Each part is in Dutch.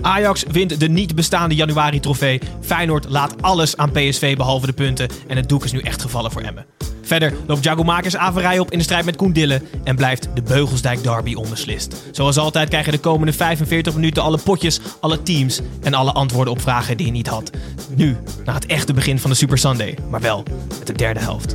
Ajax wint de niet bestaande januari-trofee. Feyenoord laat alles aan PSV behalve de punten. En het doek is nu echt gevallen voor Emmen. Verder loopt Jago Makers averij op in de strijd met Koen Dillen. En blijft de Beugelsdijk derby onbeslist. Zoals altijd krijg je de komende 45 minuten alle potjes, alle teams en alle antwoorden op vragen die je niet had. Nu, na het echte begin van de Super Sunday. Maar wel met de derde helft.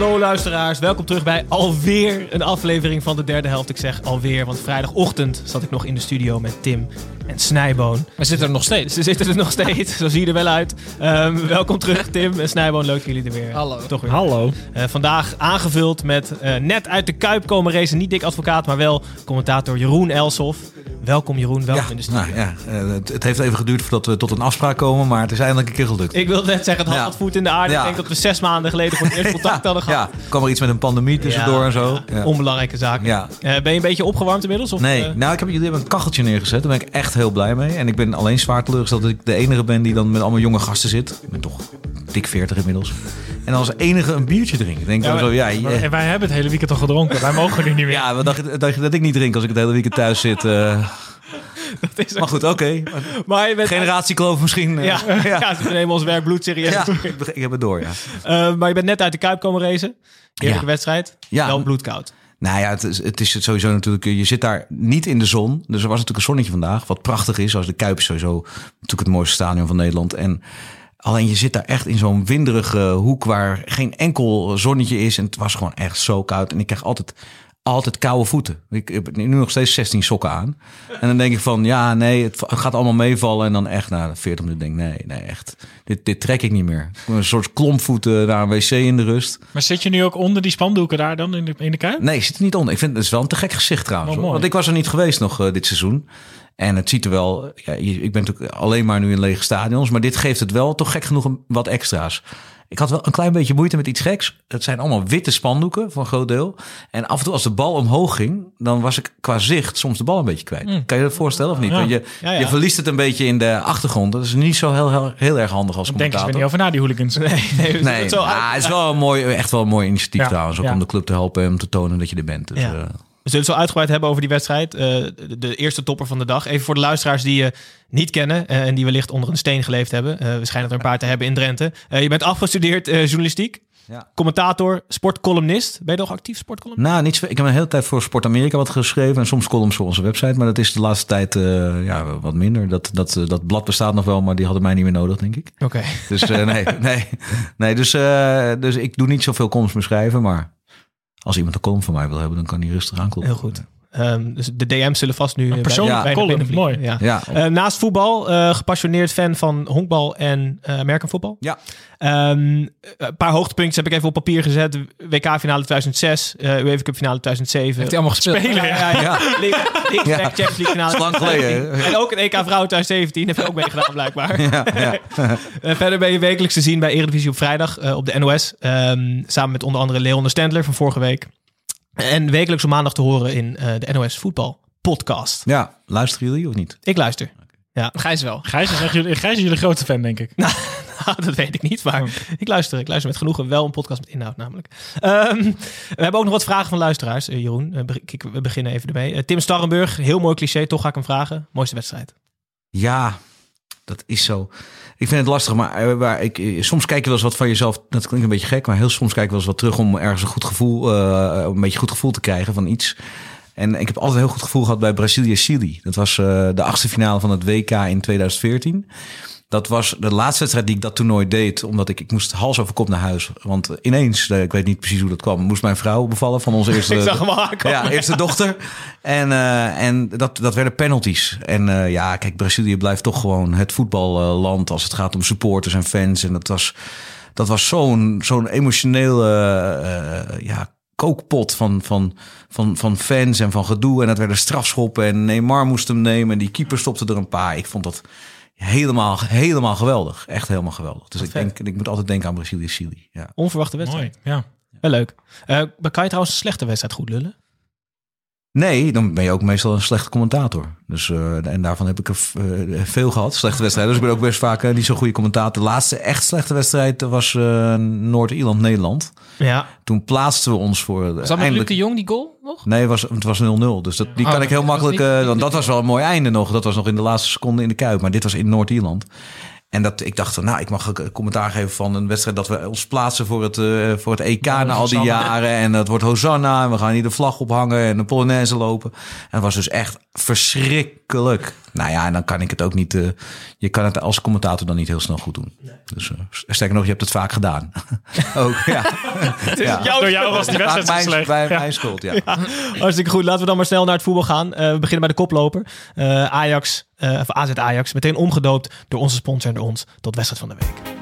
Hallo luisteraars, welkom terug bij alweer een aflevering van de derde helft. Ik zeg alweer, want vrijdagochtend zat ik nog in de studio met Tim en Snijboon. We zitten er nog steeds. Ze zitten er nog steeds, zo zie je er wel uit. Ehm, welkom terug Tim en Snijboon, leuk dat jullie er weer Hallo. Toch weer. Hallo. Eh, vandaag aangevuld met eh, net uit de Kuip komen racen, niet dik advocaat, maar wel commentator Jeroen Elsof. Welkom Jeroen, welkom in de studio. Nou, ja, eh, het, het heeft even geduurd voordat we tot een afspraak komen, maar het is eindelijk een keer gelukt. Ik wilde net zeggen, het had Ja. wat voet in de aarde. Ja. Ik denk dat we zes maanden geleden voor het eerst contact hadden gehad. Ja, kwam er iets met een pandemie tussendoor Ja, en zo. ja, Ja. Onbelangrijke zaken. Ja. Eh, ben je een beetje opgewarmd inmiddels? Of, Nee, eh, nou, ik heb, jullie hebben een kacheltje neergezet. Daar ben ik echt heel blij mee. En ik ben alleen zwaar teleurgesteld dat ik de enige ben die dan met allemaal jonge gasten zit. Ik ben toch dik 40 inmiddels. En als enige een biertje drinken. Denk dan zo, ja, en wij hebben het hele weekend al gedronken. Wij mogen nu niet meer. ja, wat dacht, je- dat ik niet drink als ik het hele weekend thuis zit? eh. is maar goed, oké. maar je bent... Generatiekloof misschien. eh. Ja, ja. ze nemen ons werk bloed serieus. Ja, ik heb het door, ja. Eh, maar je bent net uit de Kuip komen racen. Heerlijke Ja. wedstrijd. Ja. Wel bloedkoud. Nou ja, het is, het is het sowieso natuurlijk. Je zit daar niet in de zon. Dus er was natuurlijk een zonnetje vandaag. Wat prachtig is. Zoals de Kuip is sowieso natuurlijk het mooiste stadion van Nederland. En alleen je zit daar echt in zo'n winderige hoek waar geen enkel zonnetje is. En het was gewoon echt zo koud. En ik krijg altijd, altijd koude voeten. Ik heb nu nog steeds 16 sokken aan. En dan denk ik van ja, nee, het gaat allemaal meevallen. En dan echt na 40 minuten denk ik nee, nee, echt. Dit, dit trek ik niet meer. Een soort klompvoeten naar een wc in de rust. Maar zit je nu ook onder die spandoeken daar dan in de, in de kuip? Nee, zit er niet onder. Ik vind het is wel een te gek gezicht trouwens. Hoor. Want ik was er niet geweest nog eh, dit seizoen. En het ziet er wel... Ja, je- ik ben natuurlijk alleen maar nu in lege stadions. Maar dit geeft het wel toch gek genoeg wat extra's. Ik had wel een klein beetje moeite met iets geks. Het zijn allemaal witte spandoeken voor een groot deel. En af en toe als de bal omhoog ging... dan was ik qua zicht soms de bal een beetje kwijt. Kan je dat voorstellen of niet? Ja. Want je, Ja, ja. je verliest het een beetje in de achtergrond. Dat is niet zo heel, heel, heel erg handig als commentator. weer niet over na, die hooligans. Nee, nee, we Nee, zullen het zo ah, uit- het is wel een mooi, echt wel een mooi initiatief trouwens. Ook om de club te helpen en om te tonen dat je er bent. Dus, Ja. Zullen het zo uitgebreid hebben over die wedstrijd. Eh, de, de eerste topper van de dag. Even voor de luisteraars die je niet kennen eh, en die wellicht onder een steen geleefd hebben. Eh we schijnen er een paar te hebben in Drenthe. Je bent afgestudeerd journalistiek, Ja. commentator, sportcolumnist. Ben je nog actief sportcolumnist? Nou, niet ik heb een hele tijd voor Sport Amerika wat geschreven. En soms columns voor onze website. Maar dat is de laatste tijd ja, wat minder. Dat, dat, dat blad bestaat nog wel, maar die hadden mij niet meer nodig, denk ik. Oké. Dus nee, nee, nee dus, dus ik doe niet zoveel columns meer schrijven. Maar als iemand een column van mij wil hebben, dan kan hij rustig aankloppen. Heel goed. Ehm, dus de DM's zullen vast nu... eh, persoonlijke bijna column, binnenvliegen. mooi. Ja. Ja, Eh, naast voetbal, eh, gepassioneerd fan van honkbal en eh American voetbal. ja. Ehm, een paar hoogtepuntjes heb ik even op papier gezet. WK-finale 2006, eh UEFA Cup finale 2007. Heeft hij allemaal gespeeld? Spelen, ja. ja, Ja. Ja. Champions League finale. Dat is lang geleden, 2017. En ook een EK Vrouw 2017 heb je ook meegedaan blijkbaar. ja, ja. Eh, verder ben je wekelijks te zien bij Eredivisie op vrijdag eh, op de NOS. Ehm, samen met onder andere Leon de Stendler van vorige week. En wekelijks op maandag te horen in eh, de NOS Voetbal podcast. ja, luisteren jullie of niet? Ik luister. Gijs wel. Gijs is, echt jullie, Gijs is jullie grootste fan, denk ik. Nou, dat weet ik niet, maar ik luister. Ik luister met genoegen. Wel een podcast met inhoud namelijk. Ehm, we hebben ook nog wat vragen van luisteraars, eh, Jeroen. Eh, be- we beginnen even ermee. Tim Starrenburg, heel mooi cliché, toch ga ik hem vragen. Mooiste wedstrijd. Ja, dat is zo. Ik vind het lastig, maar, eh, waar ik, eh, soms kijk je wel eens wat van jezelf. Dat klinkt een beetje gek, maar heel soms kijk ik wel eens wat terug om ergens een goed gevoel, eh, een beetje goed gevoel te krijgen van iets. En ik heb altijd een heel goed gevoel gehad bij Brazilië-Chili. Dat was de achtste finale van het WK in 2014. Dat was de laatste wedstrijd die ik dat toernooi deed. Omdat ik, ik moest hals over kop naar huis. Want ineens, eh, ik weet niet precies hoe dat kwam, moest mijn vrouw bevallen van onze eerste, Ik zag hem aankomen. ja, eerste dochter. En, eh, en dat, dat werden penalties. En eh, ja, kijk, Brazilië blijft toch gewoon het voetballand als het gaat om supporters en fans. En dat was, dat was zo'n zo'n emotionele ja, kookpot van, van, van, van fans en van gedoe. En dat werden strafschoppen en Neymar moest hem nemen. En die keeper stopte er een paar. Ik vond dat helemaal, helemaal geweldig. Echt helemaal geweldig. Dus ik, denk, ik moet altijd denken aan Brazilië-Chili. Ja. Onverwachte wedstrijd. Mooi, ja. Wel leuk. Eh, maar kan je trouwens een slechte wedstrijd goed lullen? Nee, dan ben je ook meestal een slechte commentator. Dus, eh, en daarvan heb ik er eh, veel gehad, slechte wedstrijden. Dus ik ben ook best vaak eh, niet zo'n goede commentator. De laatste echt slechte wedstrijd was eh, Noord-Ierland-Nederland. Ja. Toen plaatsten we ons voor... Was dat met Luc de Jong die goal nog? Nee, het was, het was 0-0. Dus dat, die Oh, kan ik heel makkelijk... niet- eh, want dat was wel een mooi einde nog. Dat was nog in de laatste seconde in de Kuip. Maar dit was in Noord-Ierland. En dat, ik dacht, nou, ik mag een commentaar geven van een wedstrijd... dat we ons plaatsen voor het, eh, voor het EK na al die jaren. En dat wordt Hosanna. En we gaan hier de vlag ophangen en de Polonaise lopen. En het was dus echt verschrikkelijk. Nou ja, en dan kan ik het ook niet... eh, je kan het als commentator dan niet heel snel goed doen. Dus eh, sterker nog, je hebt het vaak gedaan. ook, ja. ja. Door jou was die wedstrijd mijn, slecht. bij Ja. mijn schuld, ja. Hartstikke goed. Laten we dan maar snel naar het voetbal gaan. Eh, we beginnen bij de koploper. Eh, Ajax, eh, of AZ Ajax. Meteen omgedoopt door onze sponsor en door ons tot wedstrijd van de week.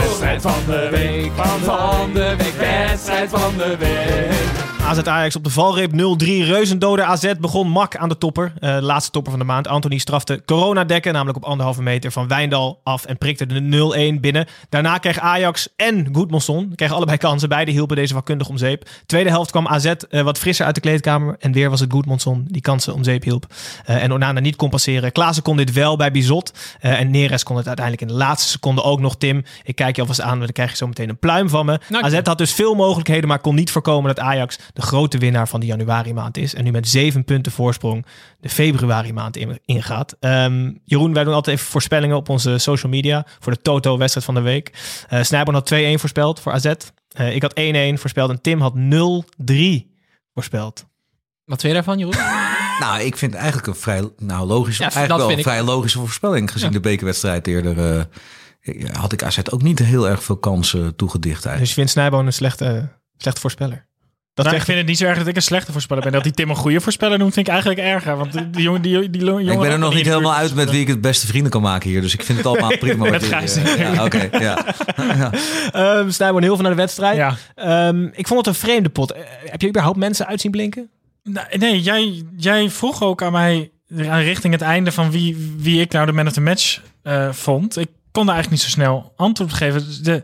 Wedstrijd van de week, van de week, wedstrijd van de week. AZ Ajax op de valreep 0-3. Reuzendode AZ begon mak aan de topper. Eh, de laatste topper van de maand. Anthony strafte corona-dekken, namelijk op anderhalve meter van Wijndal af en prikte de 0-1 binnen. Daarna kreeg Ajax en Goedmanson, kregen allebei kansen. Beide hielpen deze vakkundig om zeep. Tweede helft kwam AZ eh, wat frisser uit de kleedkamer. En weer was het Goedmanson die kansen om zeep hielp. Eh, en Onana niet compenseren. Klaassen kon dit wel bij Bizot. En Neres kon het uiteindelijk in de laatste seconde ook nog. Tim, ik kijk je alvast aan, want dan krijg je zo meteen een pluim van me. Dank AZ had dus veel mogelijkheden, maar kon niet voorkomen dat Ajax de grote winnaar van de januari maand is. En nu met zeven punten voorsprong de februari maand in- ingaat. Ehm, Jeroen, wij doen altijd even voorspellingen op onze social media voor de Toto-wedstrijd van de week. Uh, Snijboon had 2-1 voorspeld voor AZ. Eh, ik had 1-1 voorspeld en Tim had 0-3 voorspeld. Wat vind je daarvan, Jeroen? Nou, ik vind eigenlijk een vrij nou, logische, Ja, eigenlijk wel een vind ik. vrij logische voorspelling. Gezien de bekerwedstrijd eerder eh, had ik AZ ook niet heel erg veel kansen toegedicht eigenlijk. Dus je vindt Snijboon een slechte, slechte voorspeller? Dat Nou, ik vind het niet zo erg dat ik een slechte voorspeller ben. Dat die Tim een goede voorspeller noemt, vind ik eigenlijk erger. Want die, die jongen, die, die jongen ik ben er nog niet helemaal uit met wie ik het beste vrienden kan maken hier. Dus ik vind het allemaal prima. Met Gijs. eh, ja, Oké, ja. Ehm Snijboon heel veel naar de wedstrijd. Ja. Ehm, ik vond het een vreemde pot. Eh, heb je überhaupt mensen uit zien blinken? Nee, nee jij, jij vroeg ook aan mij aan richting het einde van wie, wie ik nou de man of the match eh, vond. Ik kon daar eigenlijk niet zo snel antwoord op geven. Dus De,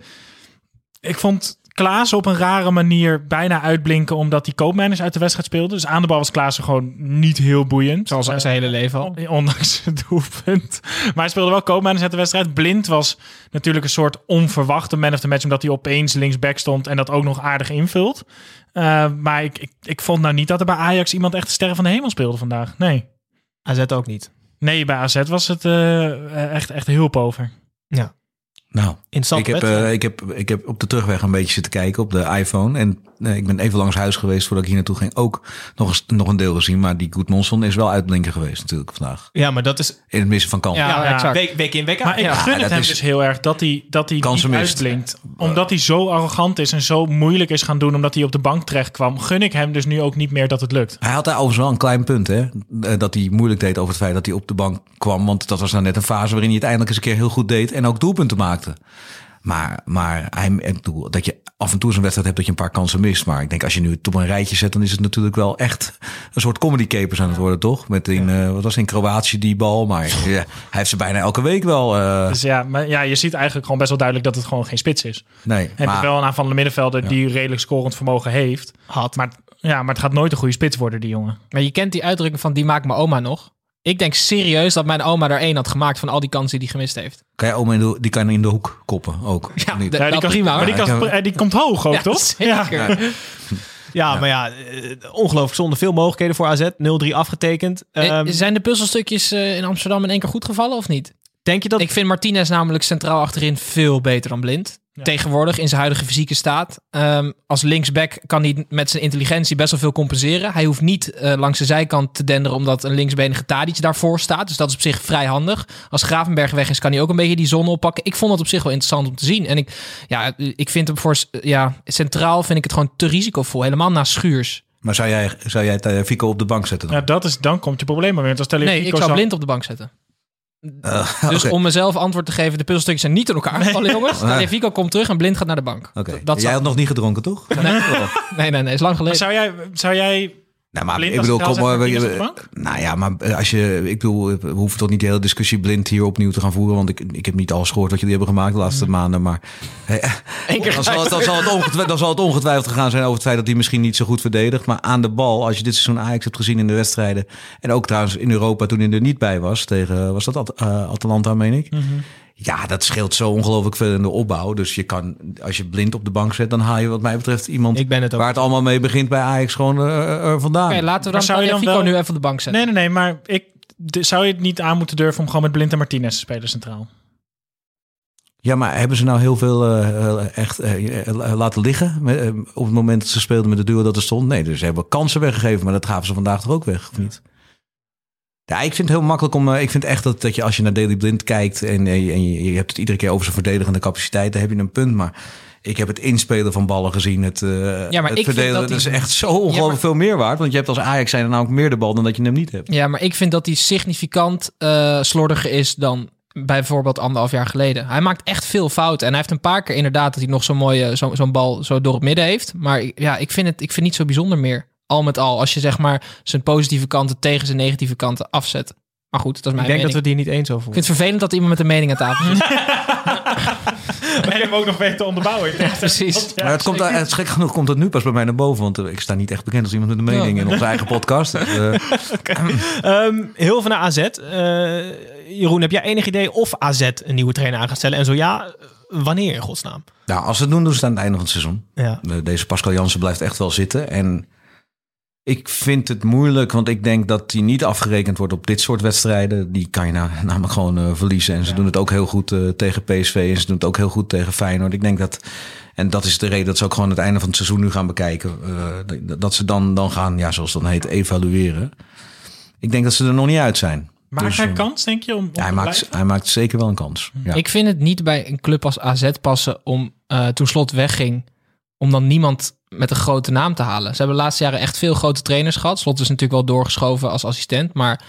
ik vond Klaas op een rare manier bijna uitblinken omdat hij koopmanagers uit de wedstrijd speelde. Dus aan de bal was Klaas gewoon niet heel boeiend. Zoals Eh, zijn hele leven al. Ondanks het doelpunt. Maar hij speelde wel koopmanagers uit de wedstrijd. Blind was natuurlijk een soort onverwachte man of the match. Omdat hij opeens linksback stond en dat ook nog aardig invult. Uh, maar ik, ik, ik vond nou niet dat er bij Ajax iemand echt de sterren van de hemel speelde vandaag. Nee. AZ ook niet. Nee, bij AZ was het uh, echt, echt hulp over. Ja. Nou. Ik heb, uh, ik, heb, ik heb op de terugweg een beetje zitten kijken op de iPhone. En uh, ik ben even langs huis geweest voordat ik hier naartoe ging. Ook nog, eens, nog een deel gezien. Maar die Goedmonson is wel uitblinker geweest natuurlijk vandaag. Ja, maar dat is... In het missen van kansen. Ja, ja, exact. Week, week in, week uit. Maar ik ja. gun het hem is- dus heel erg dat hij, dat hij Kansen niet mist. uitblinkt. Omdat hij zo arrogant is en zo moeilijk is gaan doen omdat hij op de bank terecht kwam. Gun ik hem dus nu ook niet meer dat het lukt. Hij had daar overigens wel een klein punt, hè? Eh, Dat hij moeilijk deed over het feit dat hij op de bank kwam. Want dat was nou net een fase waarin hij het eindelijk eens een keer heel goed deed. En ook doelpunten maakte. Maar, maar hij, ik bedoel, dat je af en toe zo'n wedstrijd hebt dat je een paar kansen mist. Maar ik denk als je nu het op een rijtje zet, dan is het natuurlijk wel echt een soort comedy capers aan het worden, toch? Met in, eh, wat was in Kroatië die bal. Maar ja, hij heeft ze bijna elke week wel. eh, Dus ja, maar ja, je ziet eigenlijk gewoon best wel duidelijk dat het gewoon geen spits is. nee, En maar, wel een aanvallende middenvelder die redelijk scorend vermogen heeft. Had. Maar, ja, maar het gaat nooit een goede spits worden, die jongen. Maar je kent die uitdrukking van die maakt mijn oma nog. Ik denk serieus dat mijn oma er één had gemaakt van al die kansen die hij gemist heeft. kan je oma in de, die kan in de hoek koppen ook. Ja, niet? de- Ja, die kan, prima. Maar die, kan, Ja, ik eh, die komt hoog ook, Ja, toch? zeker. Ja, maar ja, eh, ongelooflijk zonder veel mogelijkheden voor AZ. 0-3 afgetekend. Eh, Ehm, Zijn de puzzelstukjes eh, in Amsterdam in één keer goed gevallen of niet? denk je dat... Ik vind Martinez namelijk centraal achterin veel beter dan Blind. Tegenwoordig in zijn huidige fysieke staat. Ehm, als linksback kan hij met zijn intelligentie best wel veel compenseren. Hij hoeft niet eh, langs de zijkant te denderen omdat een linksbenige Tadic daarvoor staat. Dus dat is op zich vrij handig. Als Gravenberg weg is, kan hij ook een beetje die zon oppakken. Ik vond het op zich wel interessant om te zien. En ik, ja, ik vind hem voor ja, centraal vind ik het gewoon te risicovol. Helemaal na Schuurs. Maar zou jij, zou jij Fico op de bank zetten dan? Ja, dat is, dan komt je probleem maar weer. Je Nee, Fico ik zou zo- blind op de bank zetten. Eh, Dus om mezelf antwoord te geven, de puzzelstukjes zijn niet in elkaar gevallen, jongens. Nee, Fico komt terug en blind gaat naar de bank. Oké. Jij had nog niet gedronken, toch? Nee, nee, nee, nee, is lang Maar geleden. zou jij, zou jij Nou, maar blind ik bedoel, kom maar. Nou ja, maar als je, ik bedoel, we hoeven toch niet de hele discussie blind hier opnieuw te gaan voeren, want ik, ik heb niet alles gehoord wat jullie hebben gemaakt de laatste maanden, maar keer dan zal, het, dan, zal het ongetwijfeld, dan zal het ongetwijfeld gegaan zijn over het feit dat hij misschien niet zo goed verdedigt, maar aan de bal, als je dit seizoen Ajax hebt gezien in de wedstrijden en ook trouwens in Europa toen hij er niet bij was tegen, was dat At- eh, Atalanta, meen ik? Ja, dat scheelt zo ongelooflijk veel in de opbouw. Dus je kan, als je blind op de bank zet, dan haal je wat mij betreft iemand Ik ben het ook. waar het allemaal mee begint bij Ajax gewoon eh, er vandaan. Oké, laten we dan, zou je dan Fico wel- nu even op de bank zetten. Nee, nee, nee, maar ik, de- zou je het niet aan moeten durven om gewoon met Blind en Martinez te spelen centraal? Ja, maar hebben ze nou heel veel eh, eh, echt eh, eh, laten liggen met, eh, op het moment dat ze speelden met de duo dat er stond? Nee, dus ze hebben kansen weggegeven, maar dat gaven ze vandaag toch ook weg, of niet? Ja, ik vind het heel makkelijk om. eh, Ik vind echt dat, dat je als je naar Daily Blind kijkt en, eh, en je, je hebt het iedere keer over zijn verdedigende capaciteit, dan heb je een punt. Maar ik heb het inspelen van ballen gezien. Het, eh Ja, maar het ik vind verdedigen, dat dat is echt zo ongelooflijk maar- veel meer waard. Want je hebt als Ajax zijn er namelijk meer de bal dan dat je hem niet hebt. Ja, maar ik vind dat hij significant slordiger is dan bijvoorbeeld anderhalf jaar geleden. Hij maakt echt veel fouten. En hij heeft een paar keer inderdaad dat hij nog zo'n mooie zo, zo'n bal zo door het midden heeft. Maar ja, ik vind het ik vind niet zo bijzonder meer. Al met al, als je zeg maar zijn positieve kanten tegen zijn negatieve kanten afzet. Maar goed, dat is Ik mijn denk dat we die niet eens over Ik vind het vervelend dat iemand met een mening aan tafel zit. Maar je hem ook nog weten te onderbouwen. Precies. maar het komt, daar- het gek genoeg komt het nu pas bij mij naar boven. Want eh, ik sta niet echt bekend als iemand met een mening in onze eigen podcast. Dus, eh, Ehm, heel veel naar AZ. Eh, Jeroen, heb jij enig idee of AZ een nieuwe trainer aan gaat stellen? En zo ja, wanneer in godsnaam? Nou, als ze het doen, doen ze het aan het einde van het seizoen. Ja. Deze Pascal Jansen blijft echt wel zitten. En ik vind het moeilijk, want ik denk dat hij niet afgerekend wordt op dit soort wedstrijden. Die kan je nou, namelijk gewoon eh, verliezen. En ze doen het ook heel goed eh, tegen PSV en ze doen het ook heel goed tegen Feyenoord. Ik denk dat, en dat is de reden dat ze ook gewoon het einde van het seizoen nu gaan bekijken. eh, dat- ze dan, dan gaan, ja, zoals dat dan heet, evalueren. Ik denk dat ze er nog niet uit zijn. Maakt Dus, hij kans, denk je? Om, om ja, hij, te maakt, hij maakt zeker wel een kans. Ja. Ik vind het niet bij een club als AZ passen om eh, toen Slot wegging, om dan niemand met een grote naam te halen. Ze hebben de laatste jaren echt veel grote trainers gehad. Slot is natuurlijk wel doorgeschoven als assistent, maar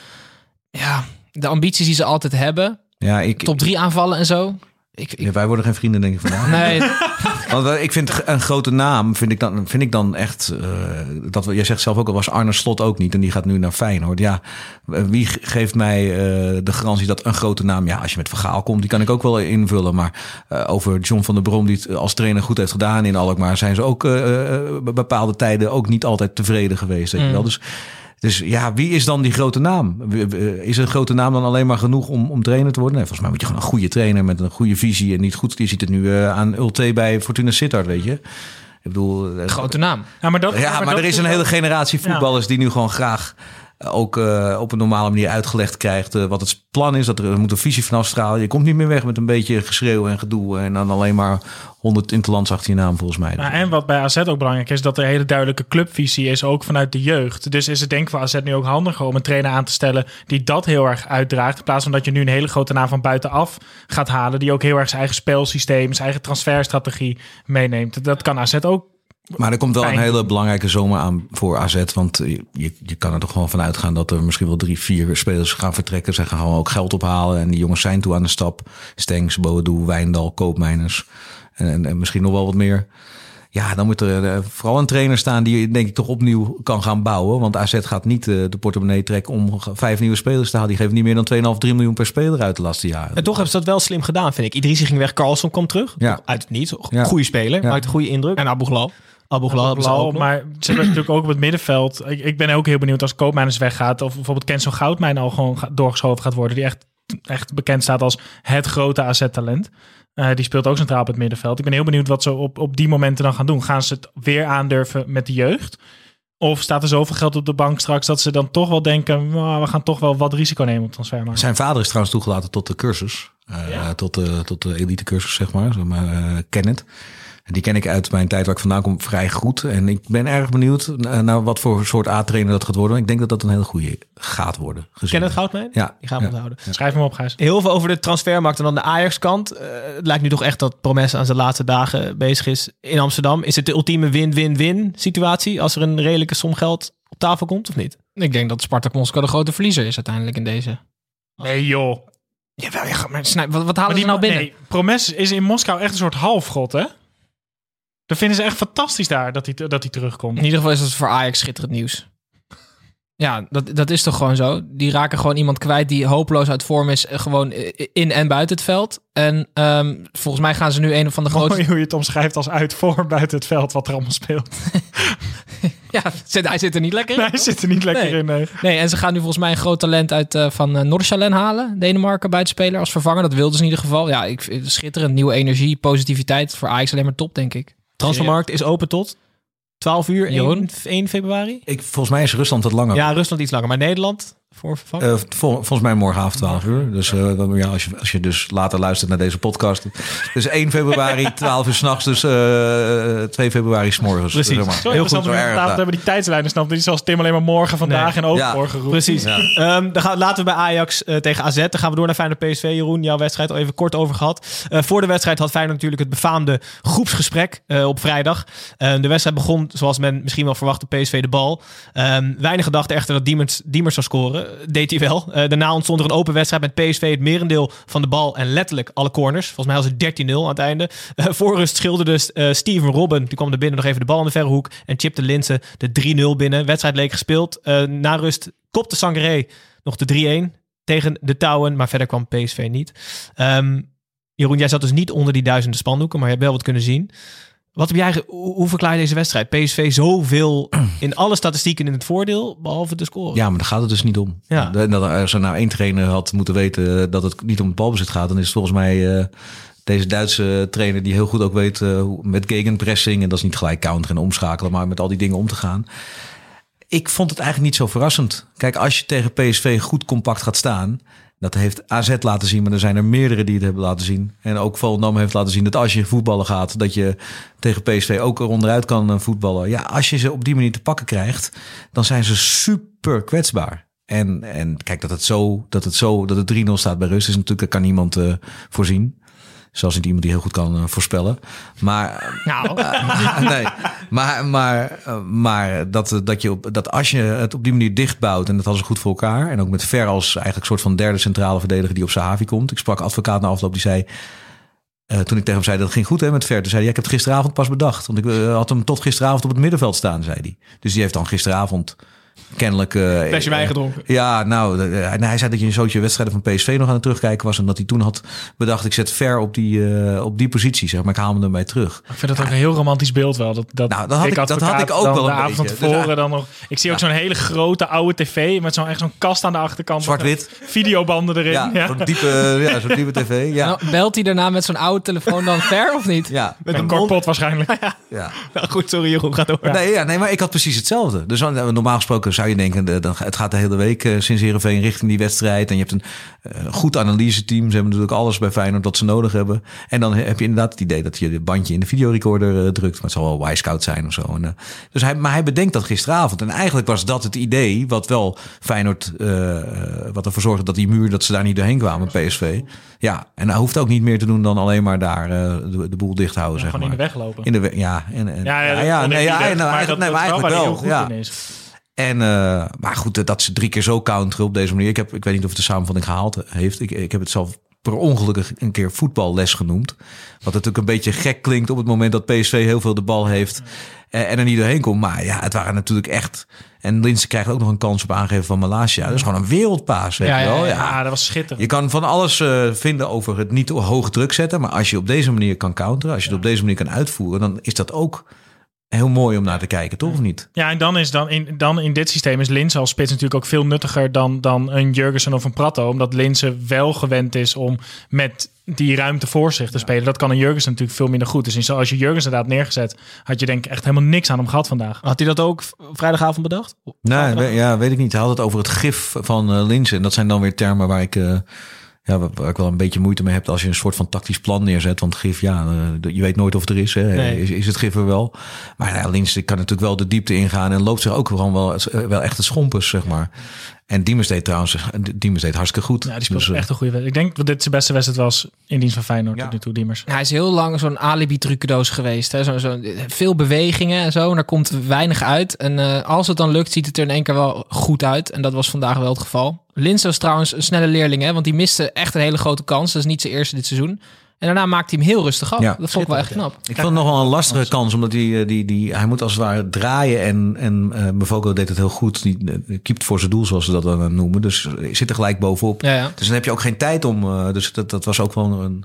ja, de ambities die ze altijd hebben, ja, ik, top drie aanvallen en zo. Ik, ik, ja, wij worden geen vrienden, denk ik vandaag. nee, Want ik vind een grote naam, vind ik dan, vind ik dan echt. eh, dat jij zegt zelf ook al, was Arne Slot ook niet. En die gaat nu naar Feyenoord. Ja, wie ge- geeft mij eh, de garantie dat een grote naam. Ja, als je met verhaal komt, die kan ik ook wel invullen. Maar eh, over John van der Brom, die het als trainer goed heeft gedaan in Alkmaar. zijn ze ook bepaalde tijden ook niet altijd tevreden geweest. Weet je wel. Dus. Dus ja, wie is dan die grote naam? Is een grote naam dan alleen maar genoeg om, om trainer te worden? Nee, volgens mij moet je gewoon een goede trainer met een goede visie. En niet goed. Je ziet het nu eh, aan Ulte bij Fortuna Sittard, weet je. Ik bedoel, eh, grote naam. Ja, maar, dat, ja, maar, dat er is een hele generatie Ja. voetballers die nu gewoon graag ook eh, op een normale manier uitgelegd krijgt eh, wat het plan is. Dat er, er moet een visie van afstralen. Je komt niet meer weg met een beetje geschreeuw en gedoe en dan alleen maar 100 interlands achter je naam volgens mij. Nou, en wat bij AZ ook belangrijk is, dat er een hele duidelijke clubvisie is, ook vanuit de jeugd. Dus is het denk ik voor AZ nu ook handiger om een trainer aan te stellen die dat heel erg uitdraagt. In plaats van dat je nu een hele grote naam van buitenaf gaat halen, die ook heel erg zijn eigen spelsysteem, zijn eigen transferstrategie meeneemt. Dat kan AZ ook. Maar er komt wel een hele belangrijke zomer aan voor AZ. Want je, je, je kan er toch gewoon van uitgaan dat er misschien wel drie, vier spelers gaan vertrekken. Ze gaan gewoon ook geld ophalen. En die jongens zijn toe aan de stap. Stengs, Boadu, Wijndal, Koopmijners. En, en, en misschien nog wel wat meer. Ja, dan moet er eh, vooral een trainer staan die denk ik toch opnieuw kan gaan bouwen. Want AZ gaat niet eh, de portemonnee trekken om vijf nieuwe spelers te halen. Die geven niet meer dan 2,5, 3 miljoen per speler uit de laatste jaren. En toch hebben ze dat wel slim gedaan, vind ik. Idrissi ging weg, Carlson komt terug. Ja. Uit het niets. Ja. Goede speler, Ja. maakt een goede indruk. En Abu Ghlal. Abu nog. maar ze hebben natuurlijk ook op het middenveld. Ik, ik ben ook heel benieuwd als Koopmijners weggaat. Of bijvoorbeeld Kenzo Goudmijn al gewoon ga- doorgeschoven gaat worden. Die echt, echt bekend staat als het grote AZ-talent. Eh, die speelt ook centraal op het middenveld. Ik ben heel benieuwd wat ze op, op die momenten dan gaan doen. Gaan ze het weer aandurven met de jeugd? Of staat er zoveel geld op de bank straks dat ze dan toch wel denken, "Nou, we gaan toch wel wat risico nemen op transfermarkt. Zijn vader is trouwens toegelaten tot de cursus. Eh, tot, de, tot de elite cursus, zeg maar. Zeg maar eh, Kenneth. En Die ken ik uit mijn tijd waar ik vandaan kom vrij goed. En ik ben erg benieuwd eh, naar wat voor soort A-trainer dat gaat worden. Ik denk dat dat een hele goede gaat worden. Gezien. Ken het Goudmijn? Ja. Die gaan we Ja. onthouden. Schrijf hem op, Gijs. Heel veel over de transfermarkt en dan de Ajax-kant. Eh, het lijkt nu toch echt dat Promes aan zijn laatste dagen bezig is in Amsterdam. Is het de ultieme win-win-win situatie als er een redelijke som geld op tafel komt of niet? Ik denk dat Spartak Moskou de grote verliezer is uiteindelijk in deze. Nee joh. Jawel, ja, maar snij, wat, wat halen Maar die nou binnen? Nee, Promes is in Moskou echt een soort halfgod, hè? Dat vinden ze echt fantastisch daar, dat hij, dat hij terugkomt. In ieder geval is het voor Ajax schitterend nieuws. Ja, dat, dat is toch gewoon zo. Die raken gewoon iemand kwijt die hopeloos uit vorm is. eh, Gewoon eh, in en buiten het veld. En ehm, volgens mij gaan ze nu een van de grootste... Mooi hoe je het omschrijft als uit voor buiten het veld wat er allemaal speelt. Ja, zit, hij zit er niet lekker in. Nee, hij zit er niet lekker Nee. in. Nee. Nee, en ze gaan nu volgens mij een groot talent uit eh, van uh, Noordsjalen halen. Denemarken buitenspeler als vervanger. Dat wilden ze in ieder geval. Ja, ik schitterend. Nieuwe energie, positiviteit. Voor Ajax alleen maar top, denk ik. Transfermarkt is open tot 12 uur, Jeroen? 1, 1 februari. Ik, volgens mij is Rusland wat langer. Ja, Rusland iets langer, maar Nederland voor. Eh, vol- volgens mij morgenavond 12 uur. Dus eh, ja, als, je, als je dus later luistert naar deze podcast. Dus 1 februari, 12 uur s'nachts. Dus eh 2 februari s'morgens. Precies. Zeg maar. Zo Heel goed, zo erg. hebben die tijdslijnen snapt. Die zoals Tim alleen maar morgen, vandaag Nee. en overmorgen Ja. roept. Precies. Ja. Ehm, dan gaan, laten we bij Ajax eh, tegen AZ. Dan gaan we door naar Feyenoord PSV. Jeroen, jouw wedstrijd al even kort over gehad. Eh, voor de wedstrijd had Feyenoord natuurlijk het befaamde groepsgesprek eh, op vrijdag. Eh, de wedstrijd begon, zoals men misschien wel verwachtte, PSV de bal. Ehm weinig gedachten echter dat Diemers, Diemers zou scoren. Deed hij wel. Eh, daarna ontstond er een open wedstrijd met PSV het merendeel van de bal en letterlijk alle corners. Volgens mij was het 13-0 aan het einde. Eh, voor rust schilderde eh, Steven Robben, die kwam er binnen nog even de bal in de verre hoek en chipte Linsen de 3-0 binnen. Wedstrijd leek gespeeld. Eh, na rust kopte Sangaré nog de 3-1 tegen de touwen, maar verder kwam PSV niet. Ehm, Jeroen, jij zat dus niet onder die duizenden spandoeken, maar je hebt wel wat kunnen zien. Wat heb jij, hoe, verklaar je deze wedstrijd? PSV zoveel in alle statistieken in het voordeel, behalve de score. Ja, maar daar gaat het dus niet om. Ja. Als er nou één trainer had moeten weten dat het niet om het balbezit gaat, dan is het volgens mij eh, deze Duitse trainer die heel goed ook weet eh, met gegenpressing en dat is niet gelijk counter en omschakelen, maar met al die dingen om te gaan. Ik vond het eigenlijk niet zo verrassend. Kijk, als je tegen PSV goed compact gaat staan, dat heeft AZ laten zien, maar er zijn er meerdere die het hebben laten zien. En ook Volendam heeft laten zien dat als je voetballen gaat, dat je tegen PSV ook er onderuit kan eh, voetballen. Ja, als je ze op die manier te pakken krijgt, dan zijn ze super kwetsbaar. En, en kijk, dat het zo, dat het zo, dat het 3-0 staat bij rust, is natuurlijk, dat kan niemand eh, voorzien. Zelfs niet iemand die heel goed kan eh, voorspellen. Maar, Nou, nee, maar, maar, eh, maar dat, dat, je op, dat als je het op die manier dichtbouwt en dat hadden ze goed voor elkaar. En ook met Ver als eigenlijk soort van derde centrale verdediger die op Sahavi komt. Ik sprak advocaat na afloop die zei. eh, toen ik tegen hem zei dat het ging goed hè, met Ver. Toen zei hij, ja, ik heb het gisteravond pas bedacht. Want ik eh, had hem tot gisteravond op het middenveld staan, zei hij. Dus die heeft dan gisteravond kennelijk... eh, Flesje wijn gedronken. ja, nou, de- hij hij zei dat je een zootje wedstrijden van PSV nog aan het terugkijken was. En dat hij toen had bedacht, ik zet ver op die, eh, op die positie, zeg maar. Ik haal hem erbij terug. Ik vind het ook een heel romantisch beeld wel. Dat, dat Nou, dat had ik- dat had ik ook dan wel de een avond van beetje. tevoren Dus, dan nog. Ik zie ook zo'n hele grote oude tv met zo'n echt zo'n kast aan de achterkant. Zwart-wit. Videobanden erin. Ja, Ja. zo'n diepe, ja, zo'n diepe tv. Ja, nou, belt hij daarna met zo'n oude telefoon dan ver of niet? ja, Met Een kortpot waarschijnlijk. ja. Nou goed, sorry Jeroen, gaat door. Nee, ja, nee, maar ik had precies hetzelfde. Dus eh, normaal gesproken zou je denken, dan, het gaat de hele week eh, sinds Heerenveen richting die wedstrijd. En je hebt een eh, goed analyse-team. Ze hebben natuurlijk alles bij Feyenoord dat ze nodig hebben. En dan heb je inderdaad het idee dat je het bandje in de videorecorder eh, drukt. Maar het zal wel Y-Scout zijn of zo. En, dus hij, maar hij bedenkt dat gisteravond. En eigenlijk was dat het idee wat wel Feyenoord, wat ervoor zorgde dat die muur, dat ze daar niet doorheen kwamen, PSV. Ja, en hij hoeft ook niet meer te doen dan alleen maar daar de, de boel dicht houden, zeg Gewoon maar. in de weg lopen. In de we- ja, en, en, Ja, ja, ja, nee, ja, nou, nee, maar eigenlijk wel. Ja. En, eh, maar goed, dat ze drie keer zo counteren op deze manier. Ik, heb, ik weet niet of het de samenvatting gehaald heeft. Ik, ik heb het zelf per ongeluk een keer voetballes genoemd. Wat natuurlijk een beetje gek klinkt op het moment dat PSV heel veel de bal heeft. eh, En er niet doorheen komt. Maar ja, het waren natuurlijk echt... En Linse krijgt ook nog een kans op aangeven van Malasia. Dat is gewoon een wereldpaas, weet Ja, wel. ja. Ja, dat was schitterend. Je kan van alles eh, vinden over het niet hoog druk zetten. Maar als je op deze manier kan counteren, als je het op deze manier kan uitvoeren, dan is dat ook heel mooi om naar te kijken, toch of niet? Ja, en dan is dan in, dan in dit systeem is Linse als spits natuurlijk ook veel nuttiger dan, dan een Jurgensen of een Prato. Omdat Linse wel gewend is om met die ruimte voor zich te spelen. Dat kan een Jurgensen natuurlijk veel minder goed. Dus als je Jurgensen inderdaad neergezet, had je denk ik echt helemaal niks aan hem gehad vandaag. Had hij dat ook vrijdagavond bedacht? Nee, we- ja, weet ik niet. Hij had het over het gif van eh Linzen. En dat zijn dan weer termen waar ik, eh, ja, waar- ik wel een beetje moeite mee heb als je een soort van tactisch plan neerzet. Want gif, ja, eh, je weet nooit of het er is. Hè. Nee. Is, is het gif er wel? Maar ja, Linzen kan natuurlijk wel de diepte ingaan en loopt zich ook gewoon wel, eh, wel echt het schompers, zeg maar. En Diemers deed trouwens, Diemers deed hartstikke goed. Ja, die speelt Dus, eh, echt een goede wedstrijd. Ik denk dat dit zijn beste wedstrijd was in dienst van Feyenoord Ja. tot nu toe, Diemers. Hij is heel lang zo'n alibi-trucendoos geweest. Hè? Zo, zo, veel bewegingen en zo. En daar komt weinig uit. En eh, als het dan lukt, ziet het er in één keer wel goed uit. En dat was vandaag wel het geval. Lins was trouwens een snelle leerling, hè? want die miste echt een hele grote kans. Dat is niet zijn eerste dit seizoen. En daarna maakte hij hem heel rustig af. Ja. dat vond ik wel echt knap. Ik vond het nog wel een lastige kans, omdat die, eh, die, die, hij moet als het ware draaien. En, en eh Mavogo deed het heel goed. Die eh, keept voor zijn doel, zoals ze dat dan noemen. Dus hij zit er gelijk bovenop. Ja, ja. Dus dan heb je ook geen tijd om. dus dat, dat was ook wel een.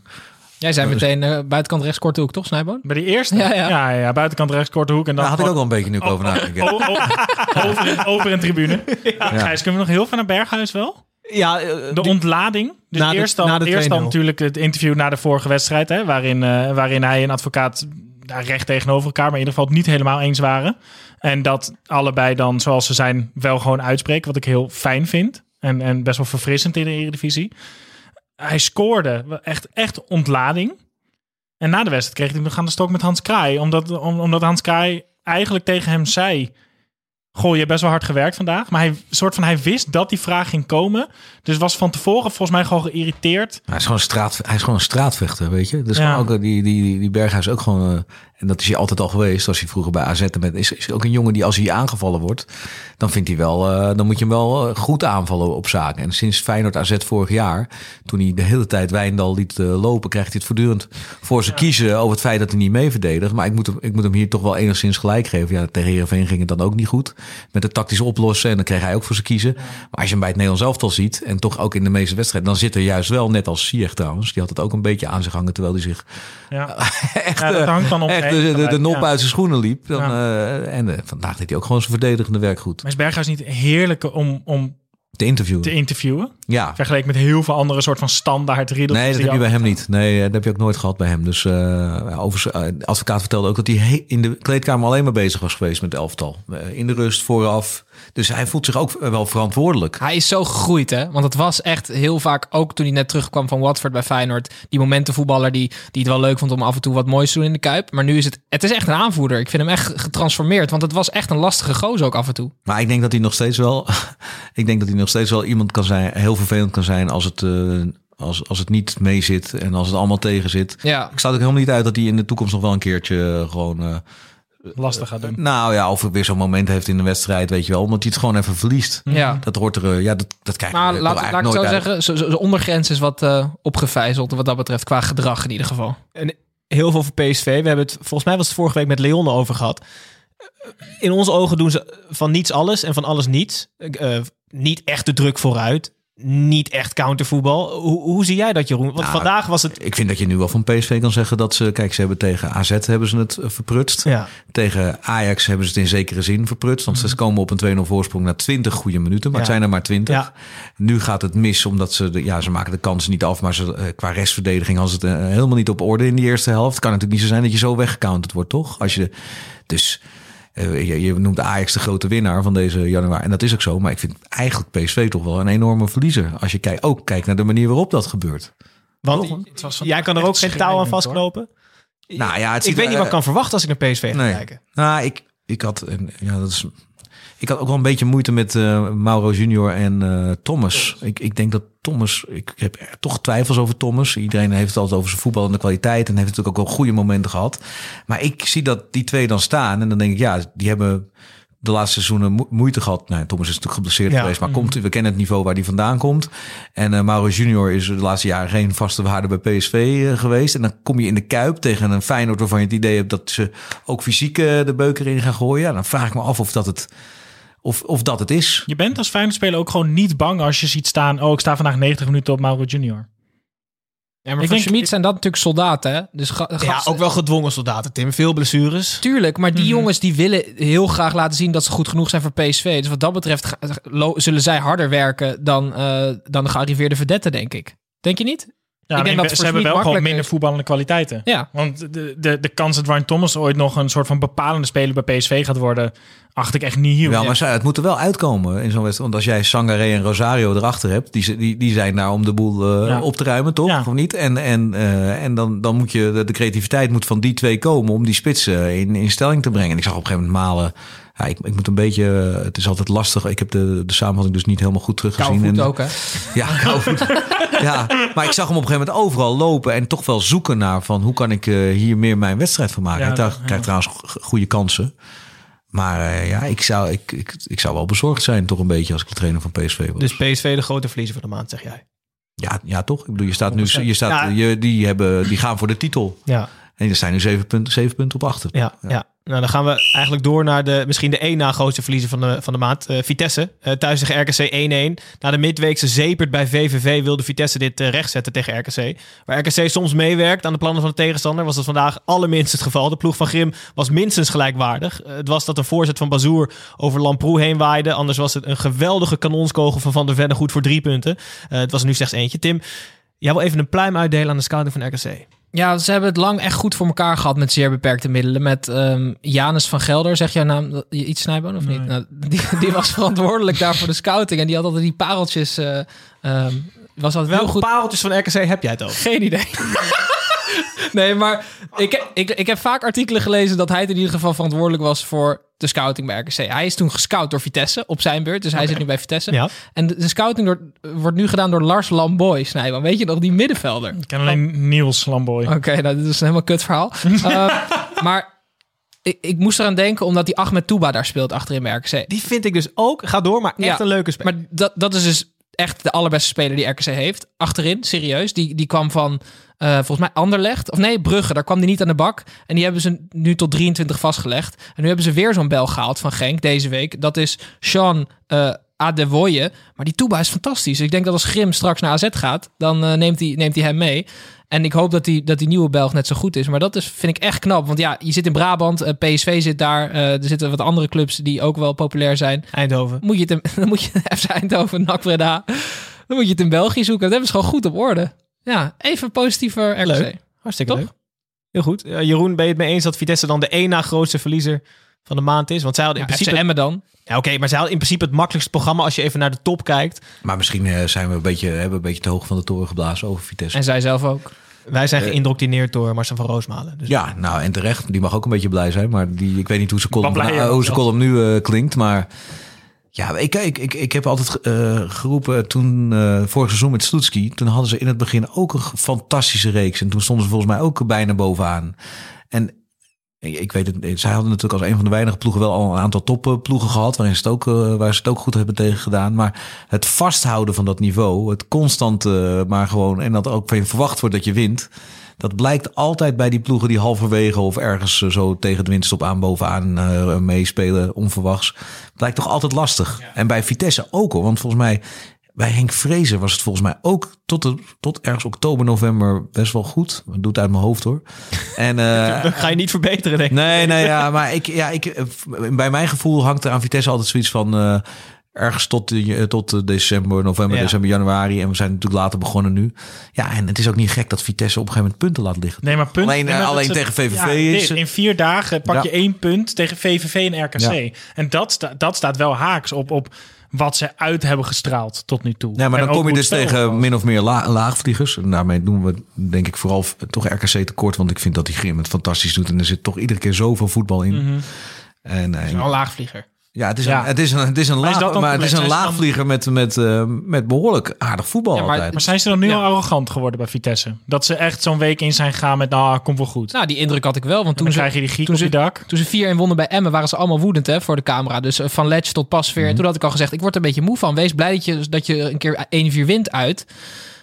Jij zei meteen buitenkant rechts korte hoek, toch, Snijboon? Bij die eerste? Ja, ja. ja, ja, buitenkant rechts, korte hoek. En dan Daar had ik ook wel een beetje nu over nadenken. O- o- over, in, over een tribune. Gijs, kunnen we nog heel veel naar Berghuis wel? Ja, eh, De die- ontlading. Dus Na de- eerst, dan, de eerst dan 2-0. natuurlijk het interview na de vorige wedstrijd. Hè, waarin, eh, waarin hij en advocaat ja, recht tegenover elkaar, maar in ieder geval het niet helemaal eens waren. En dat allebei dan, zoals ze zijn, wel gewoon uitspreken. Wat ik heel fijn vind. En, en best wel verfrissend in de Eredivisie. Hij scoorde echt, echt ontlading. En na de wedstrijd kreeg hij nog aan de stok met Hans Kraai. Omdat, om- omdat Hans Kraai eigenlijk tegen hem zei... Goh, je hebt best wel hard gewerkt vandaag. Maar hij, soort van, hij wist dat die vraag ging komen. Dus was van tevoren volgens mij gewoon geïrriteerd. Hij is gewoon een, straat, hij is gewoon een straatvechter, weet je. Dus Ja. ook, eh, die, die, die Berghuis ook gewoon... en dat is hij altijd al geweest. Als hij vroeger bij AZ met is, is ook een jongen die als hij aangevallen wordt... dan vindt hij wel... eh, dan moet je hem wel eh, goed aanvallen op zaken. En sinds Feyenoord AZ vorig jaar... toen hij de hele tijd Wijndal liet eh, lopen... krijgt hij het voortdurend voor ze kiezen... over het feit dat hij niet mee verdedigt. Maar ik moet, hem, ik moet hem hier toch wel enigszins gelijk geven. Ja, tegen Heerenveen ging het dan ook niet goed. Met het tactisch oplossen. En dan kreeg hij ook voor ze kiezen. Maar als je hem bij het Nederlands elftal ziet... en toch ook in de meeste wedstrijden... dan zit er juist wel, net als Ziyech trouwens... die had het ook een beetje aan zich hangen... terwijl hij zich Ja, echt, ja dat hangt dan op. echt de, de, de nop uit zijn schoenen liep. Dan, eh, en eh, vandaag deed hij ook gewoon zijn verdedigende werk goed. Maar is Berghuis niet heerlijk om, om De interview. te interviewen? Ja. Vergeleken met heel veel andere soort van standaard riddels. Nee, dat heb je bij hem niet. Nee, eh, dat heb je ook nooit gehad bij hem. Dus advocaat vertelde ook dat hij in de kleedkamer alleen maar bezig was geweest met elftal. In de rust, vooraf. Dus hij voelt zich ook wel verantwoordelijk. Hij is zo gegroeid, hè? Want het was echt heel vaak, ook toen hij net terugkwam van Watford bij Feyenoord, die momentenvoetballer die, die het wel leuk vond om af en toe wat moois te doen in de Kuip. Maar nu is het, het is echt een aanvoerder. Ik vind hem echt getransformeerd, want het was echt een lastige gozer ook af en toe. Maar ik denk dat hij nog steeds wel. ik denk dat hij nog steeds wel iemand kan zijn. Heel vervelend kan zijn als het. eh, als, als het niet mee zit en als het allemaal tegen zit. Ja, Ik sta ook helemaal niet uit dat hij in de toekomst nog wel een keertje eh, gewoon. eh, lastig gaat doen. nou ja, of er weer zo'n moment heeft in de wedstrijd, weet je wel. Omdat hij het gewoon even verliest. ja. Dat hoort er. eh, Ja, dat, dat krijg je Maar laat, laat ik eigenlijk zo uit. zeggen, zijn ondergrens is wat eh opgevijzeld wat dat betreft, qua gedrag in ieder geval. En heel veel voor PSV. We hebben het, volgens mij was het vorige week met Leon over gehad. In onze ogen doen ze van niets alles en van alles niets. Eh, niet echt de druk vooruit. Niet echt countervoetbal. Hoe, hoe zie jij dat, Jeroen? Want Nou, vandaag was het... Ik vind dat je nu wel van PSV kan zeggen dat ze... Kijk, ze hebben tegen AZ hebben ze het eh, verprutst. Ja. Tegen Ajax hebben ze het in zekere zin verprutst. Want ze komen op een 2-0 voorsprong na 20 goede minuten. Maar het zijn er maar 20. Ja. Nu gaat het mis omdat ze... De, ja, ze maken de kansen niet af. Maar ze, eh, qua restverdediging was het eh, helemaal niet op orde in de eerste helft. Het kan natuurlijk niet zo zijn dat je zo weggecounterd wordt, toch? Als je... Dus... eh, je, je noemt Ajax de grote winnaar van deze januari. En dat is ook zo. Maar ik vind eigenlijk PSV toch wel een enorme verliezer. Als je kijkt, ook kijkt naar de manier waarop dat gebeurt. Want Het was jij kan er ook geen touw aan vastknopen. Nou ja, het Ik weet er- niet wat ik kan verwachten als ik naar PSV ga Nee. kijken. Nou, ik, ik had, en ja, dat is, ik had ook wel een beetje moeite met eh, Mauro Junior en eh, Thomas. Ik, ik denk dat Thomas, ik heb er toch twijfels over Thomas. Iedereen heeft het altijd over zijn voetbal en de kwaliteit en heeft natuurlijk ook wel goede momenten gehad. Maar ik zie dat die twee dan staan en dan denk ik, ja, die hebben de laatste seizoenen mo- moeite gehad. Nou, Thomas is natuurlijk geblesseerd Ja. geweest, maar komt, we kennen het niveau waar die vandaan komt. En eh, Mauro Junior is de laatste jaren geen vaste waarde bij PSV geweest. En dan kom je in de Kuip tegen een Feyenoord waarvan je het idee hebt dat ze ook fysiek de beuker in gaan gooien. Ja, dan vraag ik me af of dat het, of, of dat het is. Je bent als Feyenoord speler ook gewoon niet bang als je ziet staan... oh, ik sta vandaag 90 minuten op Mauro Junior. Ja, maar Ik voor denk- Schmid zijn dat natuurlijk soldaten, hè? Dus ga- Ja, ook wel gedwongen soldaten, Tim. Veel blessures. Tuurlijk, maar die Mhm. jongens die willen heel graag laten zien dat ze goed genoeg zijn voor PSV. Dus wat dat betreft zullen zij harder werken dan, eh, dan de gearriveerde vedetten, denk ik. Denk je niet? Ja, Ik denk dat ze hebben wel gewoon minder voetballende kwaliteiten. Ja. Want de, de, de kans dat Ryan Thomas ooit nog een soort van bepalende speler bij PSV gaat worden, acht ik echt niet heel. Ja, maar het moet er wel uitkomen in zo'n wedstrijd. Want als jij Sangaré en Rosario erachter hebt, die, die, die zijn daar om de boel eh, Ja. op te ruimen, toch? Ja. Of niet? En, en, eh, en dan, dan moet je, de, de creativiteit moet van die twee komen om die spitsen in, in stelling te brengen. En ik zag op een gegeven moment Malen, ja, ik, ik moet een beetje, eh, het is altijd lastig. Ik heb de, de samenvatting dus niet helemaal goed teruggezien. En- ook, hè? Ja, ja, maar ik zag hem op een gegeven moment overal lopen en toch wel zoeken naar van hoe kan ik eh, hier meer mijn wedstrijd van maken. Ja, Hij dat- krijgt trouwens go- goede kansen. Maar eh, ja, ik zou, ik, ik, ik zou wel bezorgd zijn toch een beetje als ik de trainer van PSV was. Dus PSV de grote verliezer van de maand, zeg jij. ja, ja, toch? Ik bedoel, je staat nu, je staat, Ja. je, die, hebben, die gaan voor de titel. Ja, En er zijn nu zeven punten, zeven punten op achter. ja, ja. Nou, dan gaan we eigenlijk door naar de misschien de één na grootste verliezer van de, van de maand. Eh, Vitesse, eh, thuis tegen RKC 1-1. Na de midweekse zepert bij VVV wilde Vitesse dit eh, rechtzetten tegen RKC. Waar RKC soms meewerkt aan de plannen van de tegenstander... was dat vandaag allerminst het geval. De ploeg van Grim was minstens gelijkwaardig. Het was dat een voorzet van Bazoer over Lamproe heen waaide. Anders was het een geweldige kanonskogel van Van der Ven goed voor drie punten. Het was er nu slechts eentje. Tim, jij wil even een pluim uitdelen aan de scouting van RKC. Ja, ze hebben het lang echt goed voor elkaar gehad met zeer beperkte middelen. Met ehm Janus van Gelder, zeg jouw naam iets Snijboon of niet? Nou, die, die was verantwoordelijk daar voor de scouting. En die had altijd die pareltjes... ehm, was altijd heel Welke goed. pareltjes van RKC heb jij het over? Geen idee. nee, maar ik, ik, ik heb vaak artikelen gelezen dat hij in ieder geval verantwoordelijk was voor de scouting bij RKC. Hij is toen gescout door Vitesse op zijn beurt. Dus hij zit nu bij Vitesse. Ja. En de, de scouting door, wordt nu gedaan door Lars Lamboy, Snijman. Weet je nog, die middenvelder? Ik ken alleen Niels Lamboy. Oké, nou, dit is een helemaal kut verhaal. Eh, maar ik, ik moest eraan denken omdat die Ahmed Touba daar speelt achterin bij RKC. Die vind ik dus ook, ga door, maar echt Ja, een leuke speler. Maar dat, dat is dus echt de allerbeste speler die RKC heeft. Achterin, serieus. Die, die kwam van, eh, volgens mij, Anderlecht. Of nee, Brugge. Daar kwam die niet aan de bak. En die hebben ze nu tot 23 vastgelegd. En nu hebben ze weer zo'n bel gehaald van Genk deze week. Dat is Sean eh Adewoye. Maar die Touba is fantastisch. Ik denk dat als Grim straks naar AZ gaat, dan eh, neemt hij neemt hij hem mee. En ik hoop dat die, dat die nieuwe Belg net zo goed is. Maar dat is, vind ik echt knap. Want ja, je zit in Brabant. eh, PSV zit daar. eh, er zitten wat andere clubs die ook wel populair zijn Eindhoven. moet je het in, dan moet je FC Eindhoven, NAC Breda, dan moet je het in België zoeken. Dat hebben ze gewoon goed op orde. Ja, even positiever. Leuk. Hartstikke leuk. Heel goed. Jeroen, ben je het mee eens dat Vitesse dan de één na grootste verliezer van de maand is? Want zij hadden Ja, in principe... Emmen dan. Ja, oké, maar zij hadden in principe het makkelijkste programma als je even naar de top kijkt. Maar misschien eh, zijn we een beetje, hebben we een beetje te hoog van de toren geblazen over Vitesse. En zij zelf ook. Wij zijn geïndoctrineerd door Marcel van Roosmalen. Dus Ja, nou en terecht. Die mag ook een beetje blij zijn. Maar die, ik weet niet hoe zijn column, nou, hoe zelfs. column nu eh, klinkt. Maar ja, ik, ik, ik, ik heb altijd eh, geroepen toen eh, vorig seizoen met Stoetski. Toen hadden ze in het begin ook een fantastische reeks. En toen stonden ze volgens mij ook bijna bovenaan. En ik weet het, zij hadden natuurlijk als een van de weinige ploegen wel al een aantal topploegen gehad. Waarin ze het ook, eh, waar ze het ook goed hebben tegen gedaan. Maar het vasthouden van dat niveau, het constant eh, maar gewoon. En dat ook van je verwacht wordt dat je wint. Dat blijkt altijd bij die ploegen die halverwege of ergens eh, zo tegen de windstop aan bovenaan meespelen, onverwachts. Blijkt toch altijd lastig. En bij Vitesse ook al, want volgens mij bij Henk Vrezer was het volgens mij ook tot, de, tot ergens oktober, november best wel goed. Dat doet uit mijn hoofd hoor. En, eh, dat ga je niet verbeteren, denk ik. Nee, nee, ja, maar ik, ja, ik, eh, bij mijn gevoel hangt er aan Vitesse altijd zoiets van eh, ergens tot, tot december, november, Ja. december, januari. En we zijn natuurlijk later begonnen nu. Ja, en het is ook niet gek dat Vitesse op een gegeven moment punten laat liggen. Nee, maar. Alleen, nee, maar dat alleen tegen VVV Ja, is- dit, in vier dagen pak Ja. je één punt tegen VVV en RKC. En dat, dat staat wel haaks op, op wat ze uit hebben gestraald tot nu toe. Ja, maar En dan kom je dus tegen was. min of meer la- laagvliegers. En daarmee doen we denk ik vooral toch RKC tekort. Want ik vind dat die Grim het fantastisch doet. En er zit toch iedere keer zoveel voetbal in. Mhm. En, eh, Een laagvlieger. Ja, het is, Ja. een, het is een, het is een, laag, maar het is een laagvlieger met, met, eh, met behoorlijk aardig voetbal Ja, maar- altijd. Maar zijn ze dan nu Ja. al arrogant geworden bij Vitesse? Dat ze echt zo'n week in zijn gegaan met, nou, komt wel goed. Nou, die indruk had ik wel. Want toen ze, krijg je die toen ze- dak. toen ze 4-1 wonnen bij Emmen, waren ze allemaal woedend hè, voor de camera. Dus eh, van Letch tot Pasveer. En toen had ik al gezegd, ik word er een beetje moe van. Wees blij dat je, dat je een keer 1-4 wint uit.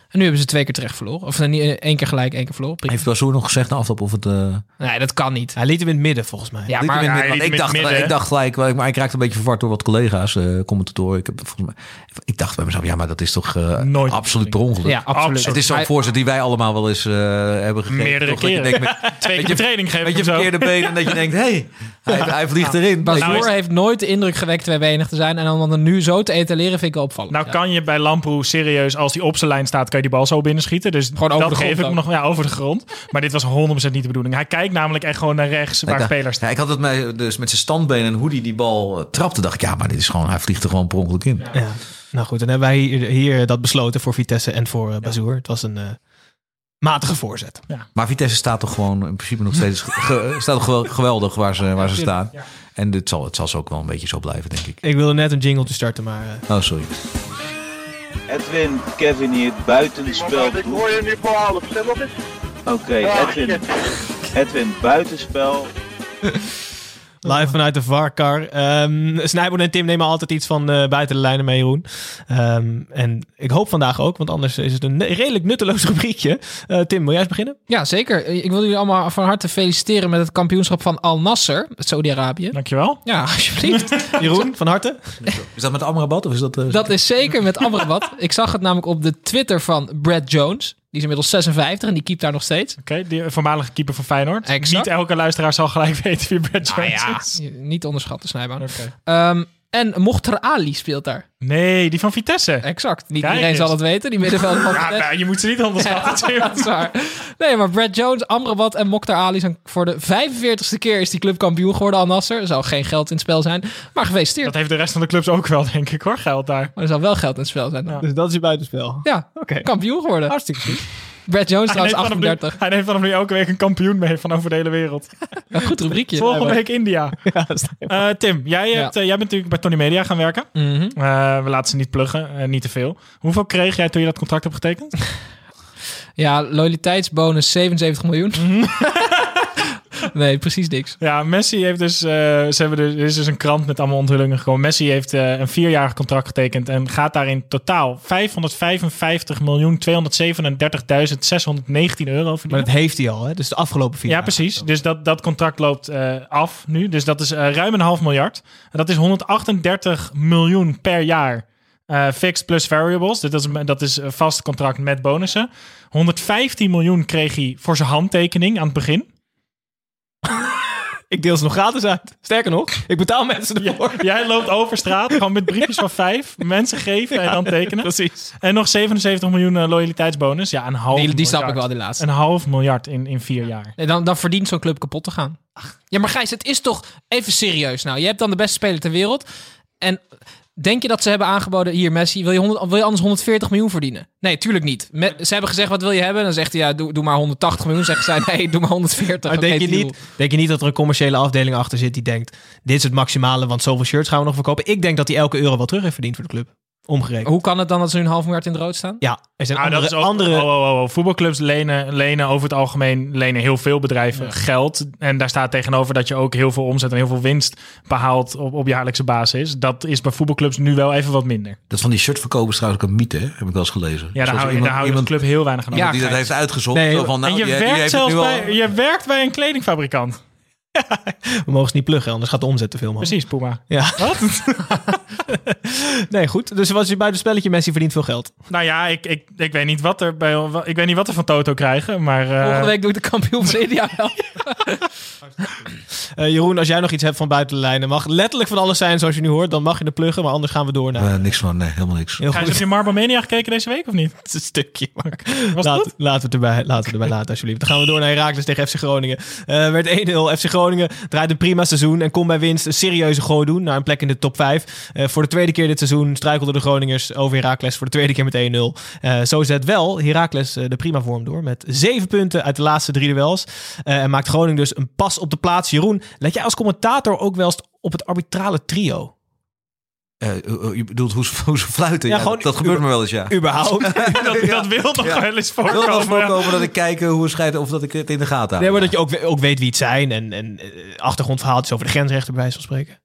En nu hebben ze twee keer terecht verloren. Of niet, eh, één keer gelijk, één keer verloren. Prima. Heeft Bazoer nog gezegd na afloop of het... eh Nee, dat kan niet. Hij liet hem in het midden, volgens mij. Ja, maar want ik, dacht, midden. ik dacht gelijk, maar ik raakte een beetje verward door wat collega's, eh, commentatoren. Ik, heb, volgens mij, ik dacht bij mezelf, ja, maar dat is toch eh, Nooit absoluut per ongeluk. Ja, absoluut. Het is zo'n voorzet die wij allemaal wel eens eh, hebben gegeven. Meerdere Toch dat je keren. denkt met, Twee keer training geven met je verkeerde benen en dat je denkt, hé, hey, hij, hij vliegt erin. Bazoer Nou heeft nooit de indruk gewekt tweebenig te zijn. En om dan nu zo te etaleren vind ik opvallend. Nou Ja. kan je bij Lamproe serieus, als hij op zijn lijn staat, kan je die bal zo binnenschieten. Dus Gewoon over dat de geef grond ik hem nog ja, over de grond. Maar dit was 100% niet de bedoeling. Hij kijkt namelijk echt gewoon naar rechts waar spelers staan. Ja, ik had het mij dus met zijn standbenen en hoe hij die bal eh, trapte, dacht ik, ja, maar dit is gewoon, hij vliegt er gewoon per ongeluk in. Ja. Nou goed, dan hebben wij hier, hier dat besloten voor Vitesse en voor uh, Bazoer. Het was een eh, matige voorzet. Maar Vitesse staat toch gewoon in principe nog steeds ge- staat toch wel geweldig waar ze, waar ze staan. En dit zal, het zal ze ook wel een beetje zo blijven, denk ik. Ik wilde net een jingle te starten, maar... eh, Oh, sorry. Edwin, Kevin hier, buitenspel. Ik hoor je nu voor half. Stem nog eens. Oké, Edwin. Edwin, buitenspel. Live vanuit de VAR-car. Ehm Snijboon en Tim nemen altijd iets van eh, buiten de lijnen mee, Jeroen. Ehm, en ik hoop vandaag ook, want anders is het een redelijk nutteloos rubriekje. Eh, Tim, wil jij eens beginnen? Ja, zeker. Ik wil jullie allemaal van harte feliciteren met het kampioenschap van Al Nasser, Saudi-Arabië. Dankjewel. Ja, alsjeblieft. Jeroen, van harte. Is dat met Amrabat of is dat... eh, Dat is zeker met Amrabat. Ik zag het namelijk op de Twitter van Brad Jones. Die is inmiddels 56 en die keept daar nog steeds. Oké, die voormalige keeper van Feyenoord. Exact. Niet elke luisteraar zal gelijk weten wie Brad Ah Jones ja, is. niet onderschatten, Snijbaan. Oké. Ehm, en Mokhtar Ali speelt daar. Nee, die van Vitesse. Exact. Niet Kijk iedereen eens. zal het weten. Die middenvelder van Ja, Vitesse. nou, je moet ze niet onderschatten. Ja, dat is waar. Nee, maar Brad Jones, Amrabat en Mokhtar Ali zijn voor de 45ste keer is die club kampioen geworden, Al Nasser. Er zal geen geld in het spel zijn, maar gefeliciteerd. Dat heeft de rest van de clubs ook wel, denk ik hoor, geld daar. Maar er zal wel geld in het spel zijn. Ja, Dus dat is je buitenspel. Oké. kampioen geworden. Hartstikke goed. Brad Jones trouwens vanaf nu, 38. hij neemt vanaf nu elke week een kampioen mee van over de hele wereld. Ja, goed rubriekje. Volgende week India. Eh, Tim, jij, hebt, eh, jij bent natuurlijk bij Tony Media gaan werken. Mhm. Eh, we laten ze niet pluggen, niet te veel. Hoeveel kreeg jij toen je dat contract hebt getekend? Ja, loyaliteitsbonus 77 miljoen. Nee, precies niks. Ja, Messi heeft dus, eh, ze hebben dus, er is dus een krant met allemaal onthullingen gekomen. Messi heeft eh, een vierjarig contract getekend en gaat daar in totaal 555 miljoen 237.619 euro Maar verdienen. dat heeft hij al, hè? Dus de afgelopen vier Ja, jaar. precies. Dus dat, dat contract loopt eh, af nu. Dus dat is eh, ruim een half miljard. En dat is 138 miljoen per jaar. eh, fixed plus variables. Dat is, dat is een vast contract met bonussen. 115 miljoen kreeg hij voor zijn handtekening aan het begin. Ik deel ze nog gratis uit. Sterker nog, ik betaal mensen ervoor. Jij loopt over straat, gewoon met briefjes van vijf. Mensen geven en dan tekenen. Precies. En nog 77 miljoen eh, loyaliteitsbonus. Ja, een half Die, die snap ik miljard. wel, die laatste. Een half miljard in, in vier jaar. Nee, dan, dan verdient zo'n club kapot te gaan. Ja, maar Gijs, het is toch even serieus nou. Je hebt dan de beste speler ter wereld. En denk je dat ze hebben aangeboden... Hier, Messi, wil je, 100, wil je anders 140 miljoen verdienen? Nee, tuurlijk niet. Me- ze hebben gezegd, wat wil je hebben? Dan zegt hij, ja, doe, doe maar 180 miljoen. Zeggen zij, nee, doe maar 140. Maar denk je, deal. niet, denk je niet dat er een commerciële afdeling achter zit die denkt... dit is het maximale, want zoveel shirts gaan we nog verkopen? Ik denk dat hij elke euro wel terug heeft verdiend voor de club. Omgerekend. Hoe kan het dan dat ze nu een half miljard in de rood staan? Ja, er zijn Ah, andere... dat is ook, andere oh, oh, oh. Voetbalclubs lenen, lenen over het algemeen lenen heel veel bedrijven geld. En daar staat tegenover dat je ook heel veel omzet en heel veel winst behaalt op, op jaarlijkse basis. Dat is bij voetbalclubs nu wel even wat minder. Dat van die shirtverkopers is trouwens ook een mythe, hè? heb ik wel eens gelezen. Ja, daar hou je, iemand- daar hou je iemand als club heel weinig aan over. Ja, die dat heeft uitgezocht. Nee, zo van, nou, en je, die- werkt heeft het zelfs al- bij, je werkt bij een kledingfabrikant. We mogen ze niet pluggen, anders gaat de omzet te veel, man. Precies, Puma. Ja. Wat? Nee, goed. Dus was je bij de spelletje Messi verdient veel geld. nou ja, ik, ik, ik, weet niet wat er bij, ik weet niet wat er van Toto krijgen, maar... eh, Volgende week doe ik de kampioen van India wel. Eh, Jeroen, als jij nog iets hebt van buiten de lijnen, mag letterlijk van alles zijn zoals je nu hoort. Dan mag je het pluggen, maar anders gaan we door naar... Eh, niks van, nee, helemaal niks. Heel heb je Marble Mania gekeken deze week of niet? Het is een stukje. Maar Was laat, het laten, we het erbij, laten we erbij laten, alsjeblieft. Dan gaan we door naar Herakles tegen FC Groningen. Eh werd 1-0. FC Groningen draait een prima seizoen en kon bij winst een serieuze gooi doen naar een plek in de top 5. Eh, voor de tweede keer dit seizoen struikelden de Groningers over Herakles voor de tweede keer met 1-0. Eh, zo zet wel Herakles eh, de prima vorm door met zeven punten uit de laatste drie duels. En maakt Groningen dus een pas op de plaats. Jeroen, let jij als commentator ook wel eens op het arbitrale trio? Eh, eh, je bedoelt hoe ze, hoe ze fluiten? Ja, Ja, gewoon dat, dat gebeurt me wel eens, ja. Überhaupt? Dat, dat wil Ja. wel eens Ik wil wel eens voorkomen. voorkomen dat ik kijk eh, hoe het scheidt of dat ik het in de gaten Nee, hou. maar dat je ook, we- ook weet wie het zijn en, en eh, achtergrondverhaaltjes over de grensrechter bij wijze van spreken.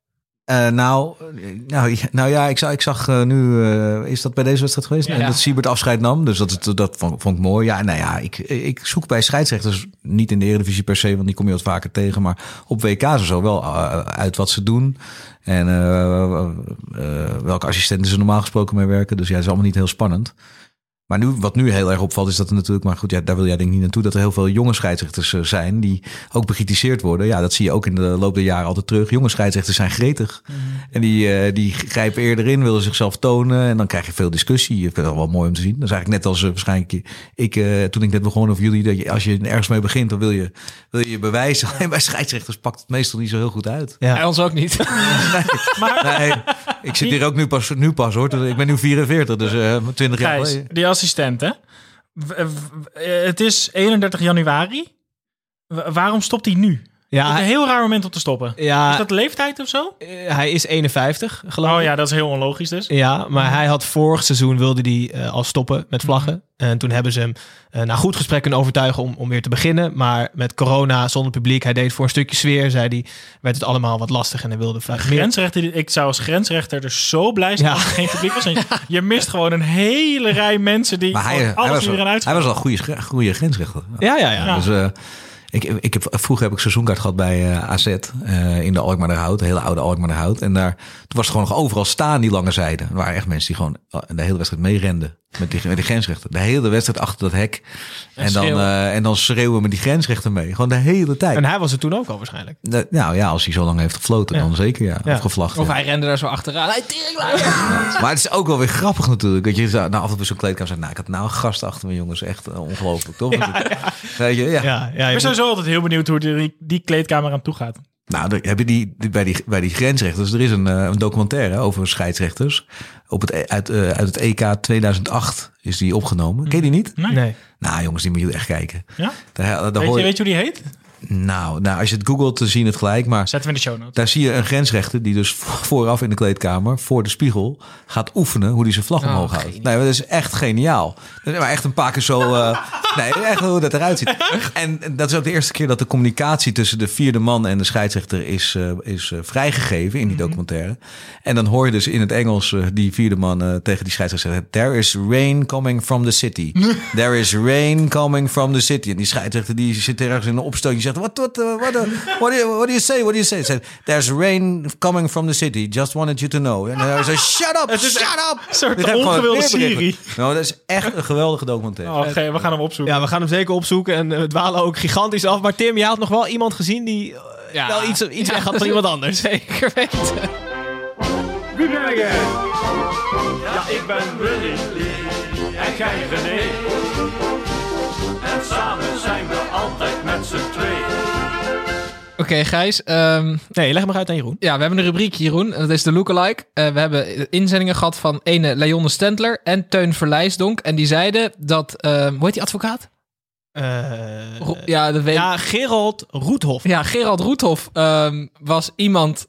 Eh, nou, eh, nou, ja- nou ja, ik zag, ik zag eh, nu, eh, is dat bij deze wedstrijd geweest? Ja. Nee, dat Siebert afscheid nam, dus dat, dat, dat vond, vond ik mooi. Ja, nou ja, ik, ik zoek bij scheidsrechters, niet in de Eredivisie per se, want die kom je wat vaker tegen, maar op WK's of zo wel eh, uit wat ze doen. En eh, eh, welke assistenten ze normaal gesproken mee werken. Dus ja, het is allemaal niet heel spannend. Maar nu, wat nu heel erg opvalt, is dat er natuurlijk, maar goed, ja, daar wil jij denk ik niet naartoe, dat er heel veel jonge scheidsrechters eh, zijn die ook bekritiseerd worden. Ja, dat zie je ook in de loop der jaren altijd terug. Jonge scheidsrechters zijn gretig. En die, eh, die grijpen eerder in, willen zichzelf tonen. En dan krijg je veel discussie. Ik vind het wel mooi om te zien. Dat is eigenlijk net als eh, waarschijnlijk ik, eh, toen ik net begon of jullie, dat je, als je ergens mee begint, dan wil je wil je, je bewijzen. Alleen bij scheidsrechters pakt het meestal niet zo heel goed uit. Ja. Bij ons ook niet. Nee, ik zit hier ook nu pas, nu pas hoor. Ik ben nu 44, dus eh 20 jaar Gijs, geleden. die assistent, hè? Eh, Het is 31 januari. Waarom stopt hij nu? Ja, Het is een heel raar moment om te stoppen. ja Is dat leeftijd of zo? eh, hij is 51, geloof ik. Oh ja, dat is heel onlogisch dus. Ja, maar hij had vorig seizoen wilde hij eh, al stoppen met vlaggen. En toen hebben ze hem eh, na goed gesprek kunnen overtuigen om, om weer te beginnen. Maar met corona, zonder publiek, hij deed voor een stukje sfeer, zei hij, werd het allemaal wat lastig en hij wilde vaak meer. Grensrechter, ik zou als grensrechter dus zo blij zijn Ja. als er geen publiek was. Je- mist gewoon een hele rij mensen die Maar hij, gewoon hij, alles was weer aan hij was wel een goede, goede grensrechter. Ja, ja, ja. Ja. Dus, eh, ik, ik heb, vroeger heb ik seizoenkaart gehad bij eh, AZ eh, in de Alkmaarderhout, de hele oude Alkmaarderhout. En daar was gewoon nog overal staan, die lange zijden. Er waren echt mensen die gewoon eh, de hele wedstrijd meerenden met die, met die grensrechter. De hele wedstrijd achter dat hek. En, dan, schreeuwen. eh, en dan schreeuwen met die grensrechter mee. Gewoon de hele tijd. En hij was er toen ook al waarschijnlijk. De- nou ja, als hij zo lang heeft gefloten, Ja. dan zeker ja. Ja. Of gevlacht. Of ja. hij rende daar zo achteraan. Hij. Maar het is ook wel weer grappig natuurlijk. Dat je zo- nou, af en toe zo'n kleedkamer zegt, nou, ik had nou een gast achter me, jongens. Echt eh, ongelooflijk, toch? Weet je, ja. Ja, ja, ben moet- sowieso altijd heel benieuwd hoe die, die kleedkamer aan toe gaat. Nou, dan heb je die, die- bij, die, bij die grensrechters. Er is een, eh, een documentaire over scheidsrechters. Op het, e- uit, eh, uit het EK 2008 is die opgenomen. Ken je die niet? Nee. nee. Nou, jongens, die moet je echt kijken. Ja? Daar, daar Weet, hoor je, je, weet je hoe die heet? Nou, nou, als je het googelt, dan zie je het gelijk. Maar Zetten we in de show notes. daar zie je een grensrechter die dus vo- vooraf in de kleedkamer, voor de spiegel, gaat oefenen hoe hij zijn vlag Oh, omhoog houdt. geniaal. Nee, maar dat is echt geniaal. Dat is maar echt een paar keer zo. eh, nee, echt hoe dat eruit ziet. En dat is ook de eerste keer dat de communicatie tussen de vierde man en de scheidsrechter is, eh, is eh, vrijgegeven in die documentaire. En dan hoor je dus in het Engels die vierde man tegen die scheidsrechter zeggen: There is rain coming from the city. There is rain coming from the city. En die scheidsrechter die zit ergens in een opstootje zegt: What, what, uh, what, uh, what, do you, what do you say? What do you say? Zegt, There's rain coming from the city. Just wanted you to know. En hij zegt: Shut up, is shut up. Een soort ongewilde. Siri. Nou, dat is echt een geweldige documentaire. Oh, we gaan hem opzoeken. Ja, we gaan hem zeker opzoeken en eh, we dwalen ook gigantisch af. Maar Tim, jij had nog wel iemand gezien die eh, Ja. wel iets, iets Ja, weg had van iemand anders. Zeker weten. Wie ben ik? Ja, ik ben Willy Lee en jij René. En samen zijn we altijd met z'n tweeën. Oké, Gijs. ehm, Nee, leg maar uit aan Jeroen. ja, we hebben een rubriek, Jeroen. Dat is de lookalike. Eh we hebben inzendingen gehad van ene Leonne Stentler en Teun Verlijsdonk. En die zeiden dat... ehm hoe heet die advocaat? Eh, ja, dat weet ja, Gerald Roethoff. Ja, Gerald Roethoff ehm, was iemand...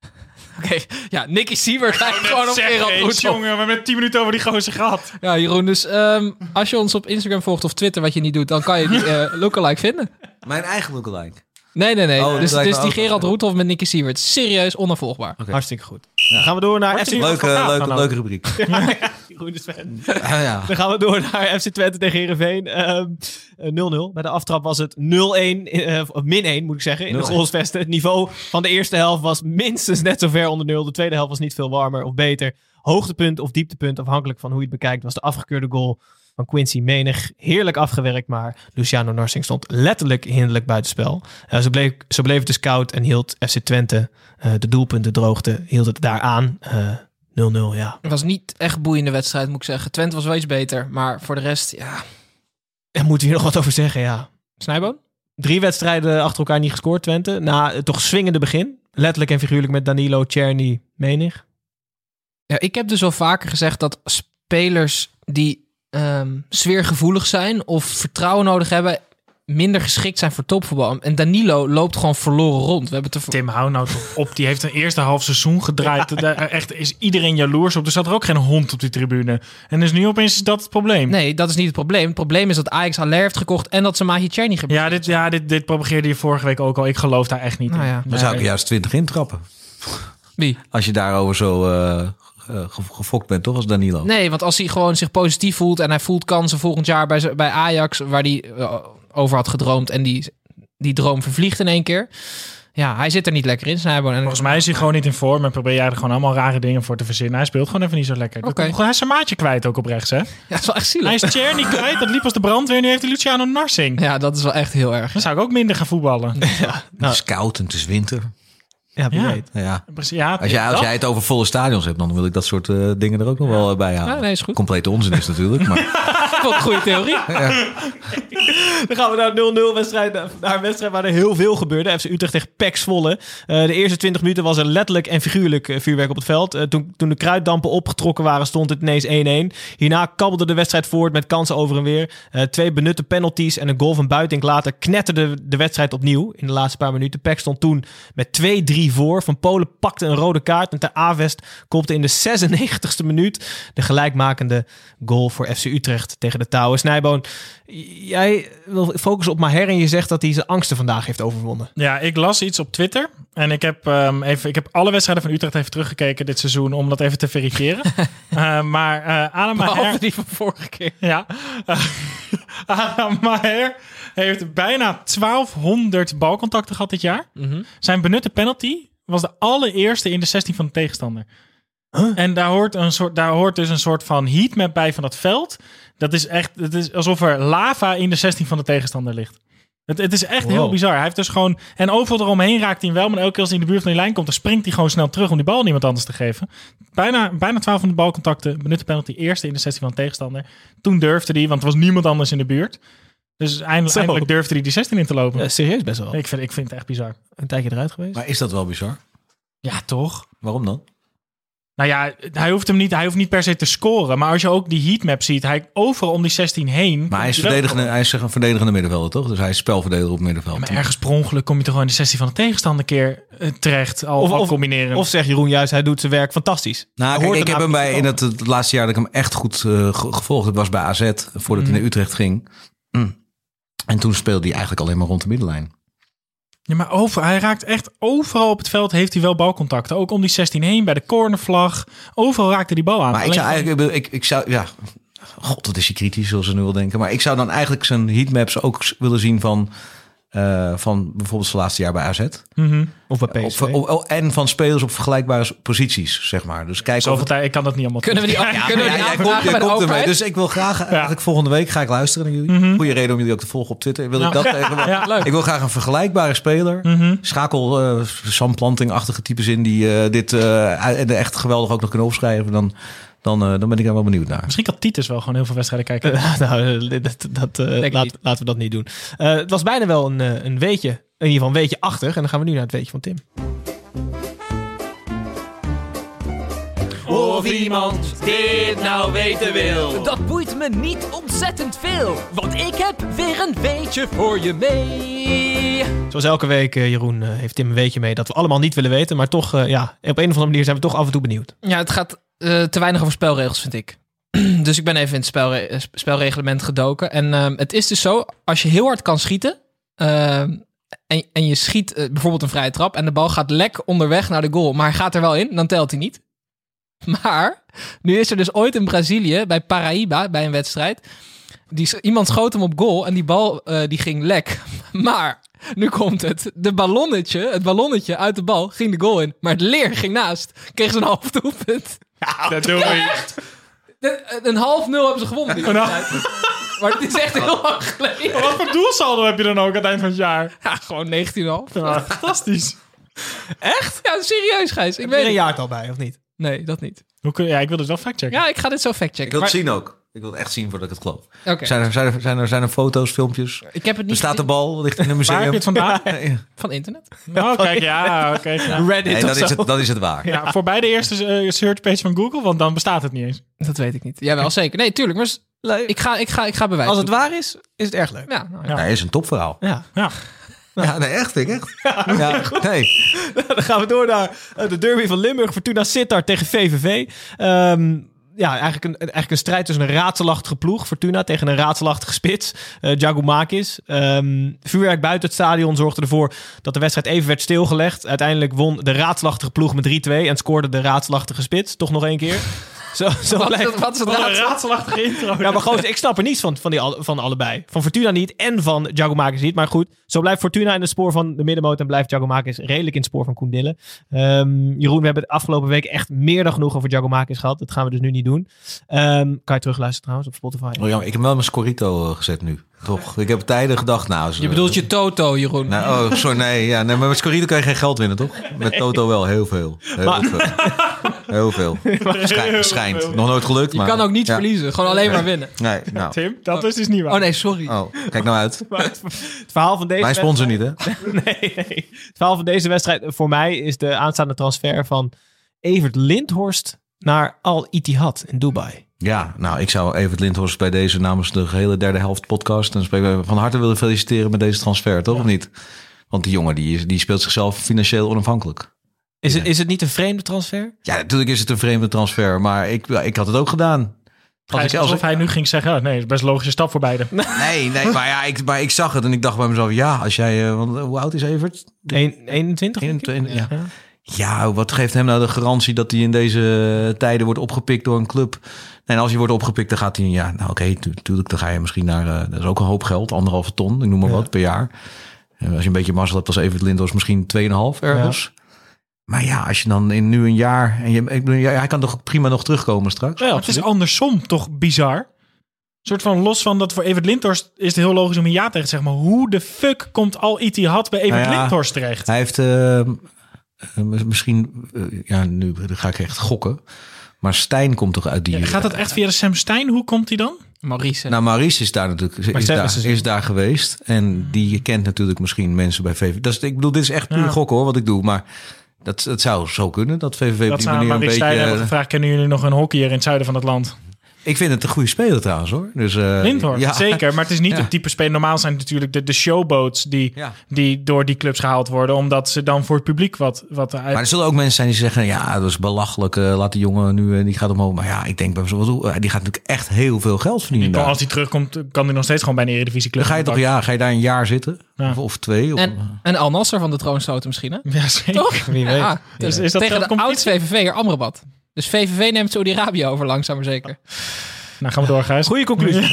Oké, ja, Nicky Siebert lijkt gewoon op Gerald eens, Roethoff. jongen, we hebben 10 minuten over die gozer gehad. Ja, Jeroen, dus ehm, als je ons op Instagram volgt of Twitter, wat je niet doet, dan kan je die eh, lookalike vinden. Mijn eigen lookalike. Nee, nee, nee. Oh, dus dus die. Gerald Roethoff met Nicky Siebert. Serieus onafvolgbaar. Hartstikke goed. Dan gaan we door naar FC Leuke, leuke, nou? leuke rubriek. Ah, ja. Dan gaan we door naar FC Twente tegen Heerenveen. Ehm, eh, 0-0. Bij de aftrap was het 0-1, eh, of min 1 moet ik zeggen, in de 0-1. goalsvesten. Het niveau van de eerste helft was minstens net zo ver onder 0. De tweede helft was niet veel warmer of beter. Hoogtepunt of dieptepunt, afhankelijk van hoe je het bekijkt, was de afgekeurde goal van Quincy Menig. Heerlijk afgewerkt, maar Luciano Narsing stond letterlijk hinderlijk buitenspel. Eh zo, bleef, zo bleef het dus koud en hield FC Twente eh, de doelpunten droogte, hield het daar aan. Eh, 0-0, ja. Het was niet echt boeiende wedstrijd, moet ik zeggen. Twente was wel iets beter, maar voor de rest, ja. Daar moeten we hier nog wat over zeggen, ja. Snijboon? Drie wedstrijden achter elkaar niet gescoord, Twente. Na het toch swingende begin. Letterlijk en figuurlijk met Danilo, Czerny, Menig. Ja, ik heb dus al vaker gezegd dat spelers die ehm sfeergevoelig zijn of vertrouwen nodig hebben, minder geschikt zijn voor topvoetbal. En Danilo loopt gewoon verloren rond. We hebben er Tim, hou nou toch op. Die heeft een eerste half seizoen gedraaid. Daar echt is iedereen jaloers op. Er zat er ook geen hond op die tribune. En dus nu opeens is dat het probleem. Nee, dat is niet het probleem. Het probleem is dat Ajax Haller heeft gekocht en dat ze Mahi Cherny gebeurt. Ja, dit, ja dit, dit propageerde je vorige week ook al. Ik geloof daar echt niet Nou in. ja. Dan zou ik juist 20 intrappen. Wie? Als je daarover zo eh, gefokt bent, toch? Als Danilo. Nee, want als hij gewoon zich positief voelt en hij voelt kansen volgend jaar bij, bij Ajax, waar hij eh, over had gedroomd en die, die droom vervliegt in één keer. Ja, hij zit er niet lekker in, Snijboon. En Volgens mij is hij gewoon niet in vorm en probeer jij er gewoon allemaal rare dingen voor te verzinnen. Hij speelt gewoon even niet zo lekker. Komt- Hij is zijn maatje kwijt ook op rechts, hè? Ja, dat is wel echt zielig. Hij is Tjerni kwijt, dat liep als de brandweer. Nu heeft hij Luciano Narsing. Ja, dat is wel echt heel erg. Dan zou ik ook minder gaan voetballen. Het is koud en het is winter. Ja, wie Ja. weet. Ja. Precies, ja, Als, jij, als jij het over volle stadions hebt, dan wil ik dat soort eh, dingen er ook nog wel eh, bij halen. Ja, nee, is goed. Complete onzin is natuurlijk. Maar Wat een goede theorie. Dan gaan we naar een 0-0 wedstrijd. Naar een wedstrijd waar er heel veel gebeurde. FC Utrecht tegen PEC Zwolle. Eh, de eerste 20 minuten was er letterlijk en figuurlijk eh, vuurwerk op het veld. Eh, toen, toen de kruiddampen opgetrokken waren, stond het ineens 1-1. Hierna kabbelde de wedstrijd voort met kansen over en weer. Eh, twee benutte penalties en een goal van Buitink later knetterde de wedstrijd opnieuw in de laatste paar minuten. PEC stond toen met 2-3 voor. Van Polen pakte een rode kaart en ter Avest kopte in de 96e minuut de gelijkmakende goal voor FC Utrecht tegen de touwen. Snijboon, jij wil focussen op Maher en je zegt dat hij zijn angsten vandaag heeft overwonnen. Ja, ik las iets op Twitter. En ik heb, ehm, even, ik heb alle wedstrijden van Utrecht even teruggekeken dit seizoen. Om dat even te verifiëren. Eh, maar eh Adam Maher... die van vorige keer. Ja. Adam Maher heeft bijna 1200 balcontacten gehad dit jaar. Zijn benutte penalty was de allereerste in de 16 van de tegenstander. En daar hoort, een soort, daar hoort dus een soort van heatmap bij van dat veld. Dat is echt, het is alsof er lava in de 16 van de tegenstander ligt. Het, het is echt heel bizar. Hij heeft dus gewoon. En overal eromheen raakt hij hem wel. Maar elke keer als hij in de buurt van die lijn komt, dan springt hij gewoon snel terug om die bal aan iemand anders te geven. Bijna, bijna 1200 balcontacten. Benutte penalty. Eerste in de 16 van de tegenstander. Toen durfde hij, want er was niemand anders in de buurt. Dus eindelijk, eindelijk durfde hij die 16 in te lopen. Serieus best wel. Ik, vind, ik vind het echt bizar. Een tijdje eruit geweest. Maar is dat wel bizar? Ja, toch? Waarom dan? Nou ja, hij hoeft hem niet, hij hoeft niet per se te scoren. Maar als je ook die heatmap ziet, hij overal om die 16 heen. Maar hij is, verdedigende, hij is een verdedigende middenvelder, toch? Dus hij is spelverdediger op middenveld. Maar ergens per ongeluk kom je toch gewoon in de 16 van de tegenstander een keer eh, terecht. Al, Of- al of- combineren. Of zegt Jeroen juist, hij doet zijn werk fantastisch. Nou, kijk, ik heb hem bij, in het, het laatste jaar dat ik hem echt goed eh, ge- gevolgd heb, was bij AZ, voordat hij naar Utrecht ging. Mm. En toen speelde hij eigenlijk alleen maar rond de middenlijn. Ja, maar over, hij raakt echt overal op het veld heeft hij wel balcontacten. Ook om die 16 heen, bij de cornervlag. Overal raakte die bal aan. Maar ik zou eigenlijk, ik, ik zou, ja, god, wat is hij kritisch, zoals ze nu wel denken. Maar ik zou dan eigenlijk zijn heatmaps ook willen zien van, eh, van bijvoorbeeld zijn laatste jaar bij AZ. Mhm. Of bij Op, PSV. op- op- en van spelers op vergelijkbare posities, zeg maar. Dus kijk Zoveel of tijd, ik kan dat niet allemaal Kunnen we die, kunnen we Ja, die jij aanvragen komt, jij bij de komt ermee. overheid? Dus ik wil graag, eigenlijk volgende week ga ik luisteren naar jullie. Goede reden om jullie ook te volgen op Twitter. Wil ik dat even? Ja, leuk. Ik wil graag een vergelijkbare speler. Mhm. Schakel eh Sam Planting-achtige types in die eh, dit eh, en echt geweldig ook nog kunnen opschrijven. Dan, dan, eh, dan ben ik daar wel benieuwd naar. Misschien kan Titus wel gewoon heel veel wedstrijden kijken. nou, eh, dat, dat, eh, laat- laten we dat niet doen. Eh, het was bijna wel een, een weetje. In ieder geval een weetje achter. En dan gaan we nu naar het weetje van Tim. Of iemand dit nou weten wil. Dat boeit me niet ontzettend veel, want ik heb weer een weetje voor je mee. Zoals elke week, eh, Jeroen, eh, heeft Tim een weetje mee dat we allemaal niet willen weten. Maar toch, eh, ja, op een of andere manier zijn we toch af en toe benieuwd. Ja, het gaat eh, te weinig over spelregels, vind ik. dus ik ben even in het spelre eh, sp- spelreglement gedoken. En ehm, het is dus zo, als je heel hard kan schieten... ehm, en, en je schiet eh, bijvoorbeeld een vrije trap... en de bal gaat lek onderweg naar de goal... maar hij gaat er wel in, dan telt hij niet. Maar nu is er dus ooit in Brazilië... bij Paraíba, bij een wedstrijd... Die, iemand schoot hem op goal en die bal eh, die ging lek. Maar nu komt het. De ballonnetje, het ballonnetje uit de bal ging de goal in. Maar het leer ging naast. Kreeg ze een half doelpunt. dat doe ik. De- Een half nul hebben ze gewonnen. Die wedstrijd. Maar het is echt heel lang geleden. Wat voor doelsaldo heb je dan ook aan het eind van het jaar? Ja, gewoon 19,5. Ja, fantastisch. Echt? Ja, serieus, Gijs. Ik Heb weet je er een jaartal bij, of niet? Nee, dat niet. Hoe kun, ja, ik wil dus wel factchecken. Ja, ik ga dit zo Ik factchecken. wil het Maar- zien ook. Ik wil het echt zien voordat ik het geloof. Zijn, er, zijn, er, zijn, er, zijn er foto's, filmpjes? Ik heb het niet Bestaat de gezien bal? Ligt in een Waar heb je museum? het vandaan? Ja. van internet. Oh, kijk, ja, oké. ja. Reddit Nee, of dat is, zo. het, dat is het waar. Ja, voorbij de eerste eh, searchpage van Google, want dan bestaat het niet eens. Dat weet ik niet. Jawel, zeker. Nee, tuurlijk. Maar s- ik ga, ik ga, ik ga bewijzen. Als het waar is, is het erg leuk. Ja, nou, Ja. Nee, is een topverhaal. Ja. Ja. Ja, nee, echt, ik echt. Ja, nee. Dan gaan we door naar eh, de derby van Limburg. Fortuna Sittard tegen VVV. Ehm, ja, eigenlijk een, eigenlijk een strijd tussen een raadselachtige ploeg, Fortuna, tegen een raadselachtige spits, eh Jagumakis. Ehm vuurwerk buiten het stadion zorgde ervoor dat de wedstrijd even werd stilgelegd. Uiteindelijk won de raadselachtige ploeg met 3-2 en scoorde de raadselachtige spits. Toch nog één keer. Zo, zo Wat, blijft- wat is het een raadselachtige intro. ja, maar gewoon, ik snap er niets van, van, die, van allebei. Van Fortuna niet en van Giacomakis niet. Maar goed, zo blijft Fortuna in het spoor van de middenmoot en blijft Giacomakis redelijk in het spoor van Koen Dillen. Ehm, Jeroen, we hebben de afgelopen week echt meer dan genoeg over Giacomakis gehad. Dat gaan we dus nu niet doen. Ehm, kan je terugluisteren trouwens op Spotify? Oh, jammer. Ik heb wel mijn Scorito eh, gezet nu. Toch? Ik heb tijden gedacht, nou... Je bedoelt je Toto, Jeroen. Nou, oh, sorry, nee, ja, nee, maar met Scorito kan je geen geld winnen, toch? Met Toto wel, heel veel. Heel Maar- veel. Heel veel. Schijn- schijnt. Nog nooit gelukt, je maar... kan ook niet ja. verliezen. Gewoon alleen maar winnen. Nee, nou. Tim, dat is dus niet waar. Oh nee, sorry. Oh, kijk nou uit. Het verhaal van deze Mijn sponsor niet, hè? Nee, nee. Het verhaal van deze wedstrijd voor mij is de aanstaande transfer van Evert Lindhorst naar Al Ittihad in Dubai. Ja, nou, ik zou Evert Lindhorst bij deze namens de gehele derde helft podcast... en spreken van harte willen feliciteren met deze transfer, toch? Of niet? Want die jongen die, is- die speelt zichzelf financieel onafhankelijk. Is, het, is het niet een vreemde transfer? Ja, natuurlijk is het een vreemde transfer, maar ik, ik had het ook gedaan. Als ik, als alsof hij nu ging zeggen, oh, nee, dat is best een logische stap voor beiden. Nee, nee, maar ja, ik, maar ik zag het en ik dacht bij mezelf, ja, als jij, eh, want, eh, hoe oud is Evert? Een- 21? denk ik? 21, ja. Ja, wat geeft hem nou de garantie dat hij in deze tijden wordt opgepikt door een club? En als hij wordt opgepikt, dan gaat hij, ja, nou oké, natuurlijk, dan ga je misschien naar, eh, dat is ook een hoop geld, anderhalve ton, ik noem maar wat, per jaar. En als je een beetje mazzel hebt als Evert Lindhorst, misschien 2,5 ergens. Maar ja, als je dan in nu een jaar, en je, ik bedoel, ja, hij kan toch prima nog terugkomen straks? Ja, het is andersom toch bizar. Een soort van los van dat voor Evert Lindhorst is het heel logisch om een ja tegen te zeggen. Maar hoe de fuck komt al Ittihad bij Evert Nou ja, Lindhorst terecht? Hij heeft eh, eh, misschien, eh, ja, nu ga ik echt gokken. Maar Stijn komt toch uit die. Gaat dat echt via de Sam Stein? Hoe komt hij dan? Maurice. Nou, Maurice is daar natuurlijk is Stijn daar, is dus- daar geweest. En die kent natuurlijk misschien mensen bij VVV. Dat is, ik bedoel, dit is echt puur Ja. gokken hoor, wat ik doe. Maar dat, dat zou zo kunnen, dat VVV op Dat die manier een beetje... Stijn hebben eh, gevraagd. Kennen jullie nog een hockeyer in het zuiden van het land? Ik vind het een goede speler trouwens hoor. Dus, eh, Lindhorst, ja. zeker. Maar het is niet Ja. het type speler. Normaal zijn het natuurlijk de, de showboats die, Ja. die door die clubs gehaald worden. Omdat ze dan voor het publiek wat, wat uit... Maar er zullen ook mensen zijn die zeggen, ja, dat is belachelijk. eh, laat die jongen nu, eh, die gaat omhoog. Maar ja, ik denk bij mezelf, wat doe- die gaat natuurlijk echt heel veel geld verdienen als hij terugkomt, kan hij nog steeds gewoon bij een Eredivisie club. Dan ga je toch, ja, ga je daar een jaar zitten? Ja. Of, of twee? Of, En, en Al Nasser van de troonstoten misschien, hè? Ja, zeker. Toch? Wie weet. Ja, Dus is dat tegen de competitie? oudste VVV'er Amrabat. Dus VVV neemt Saudi-Arabië over langzaam maar zeker. Nou, gaan we door, Gijs. Goeie conclusie.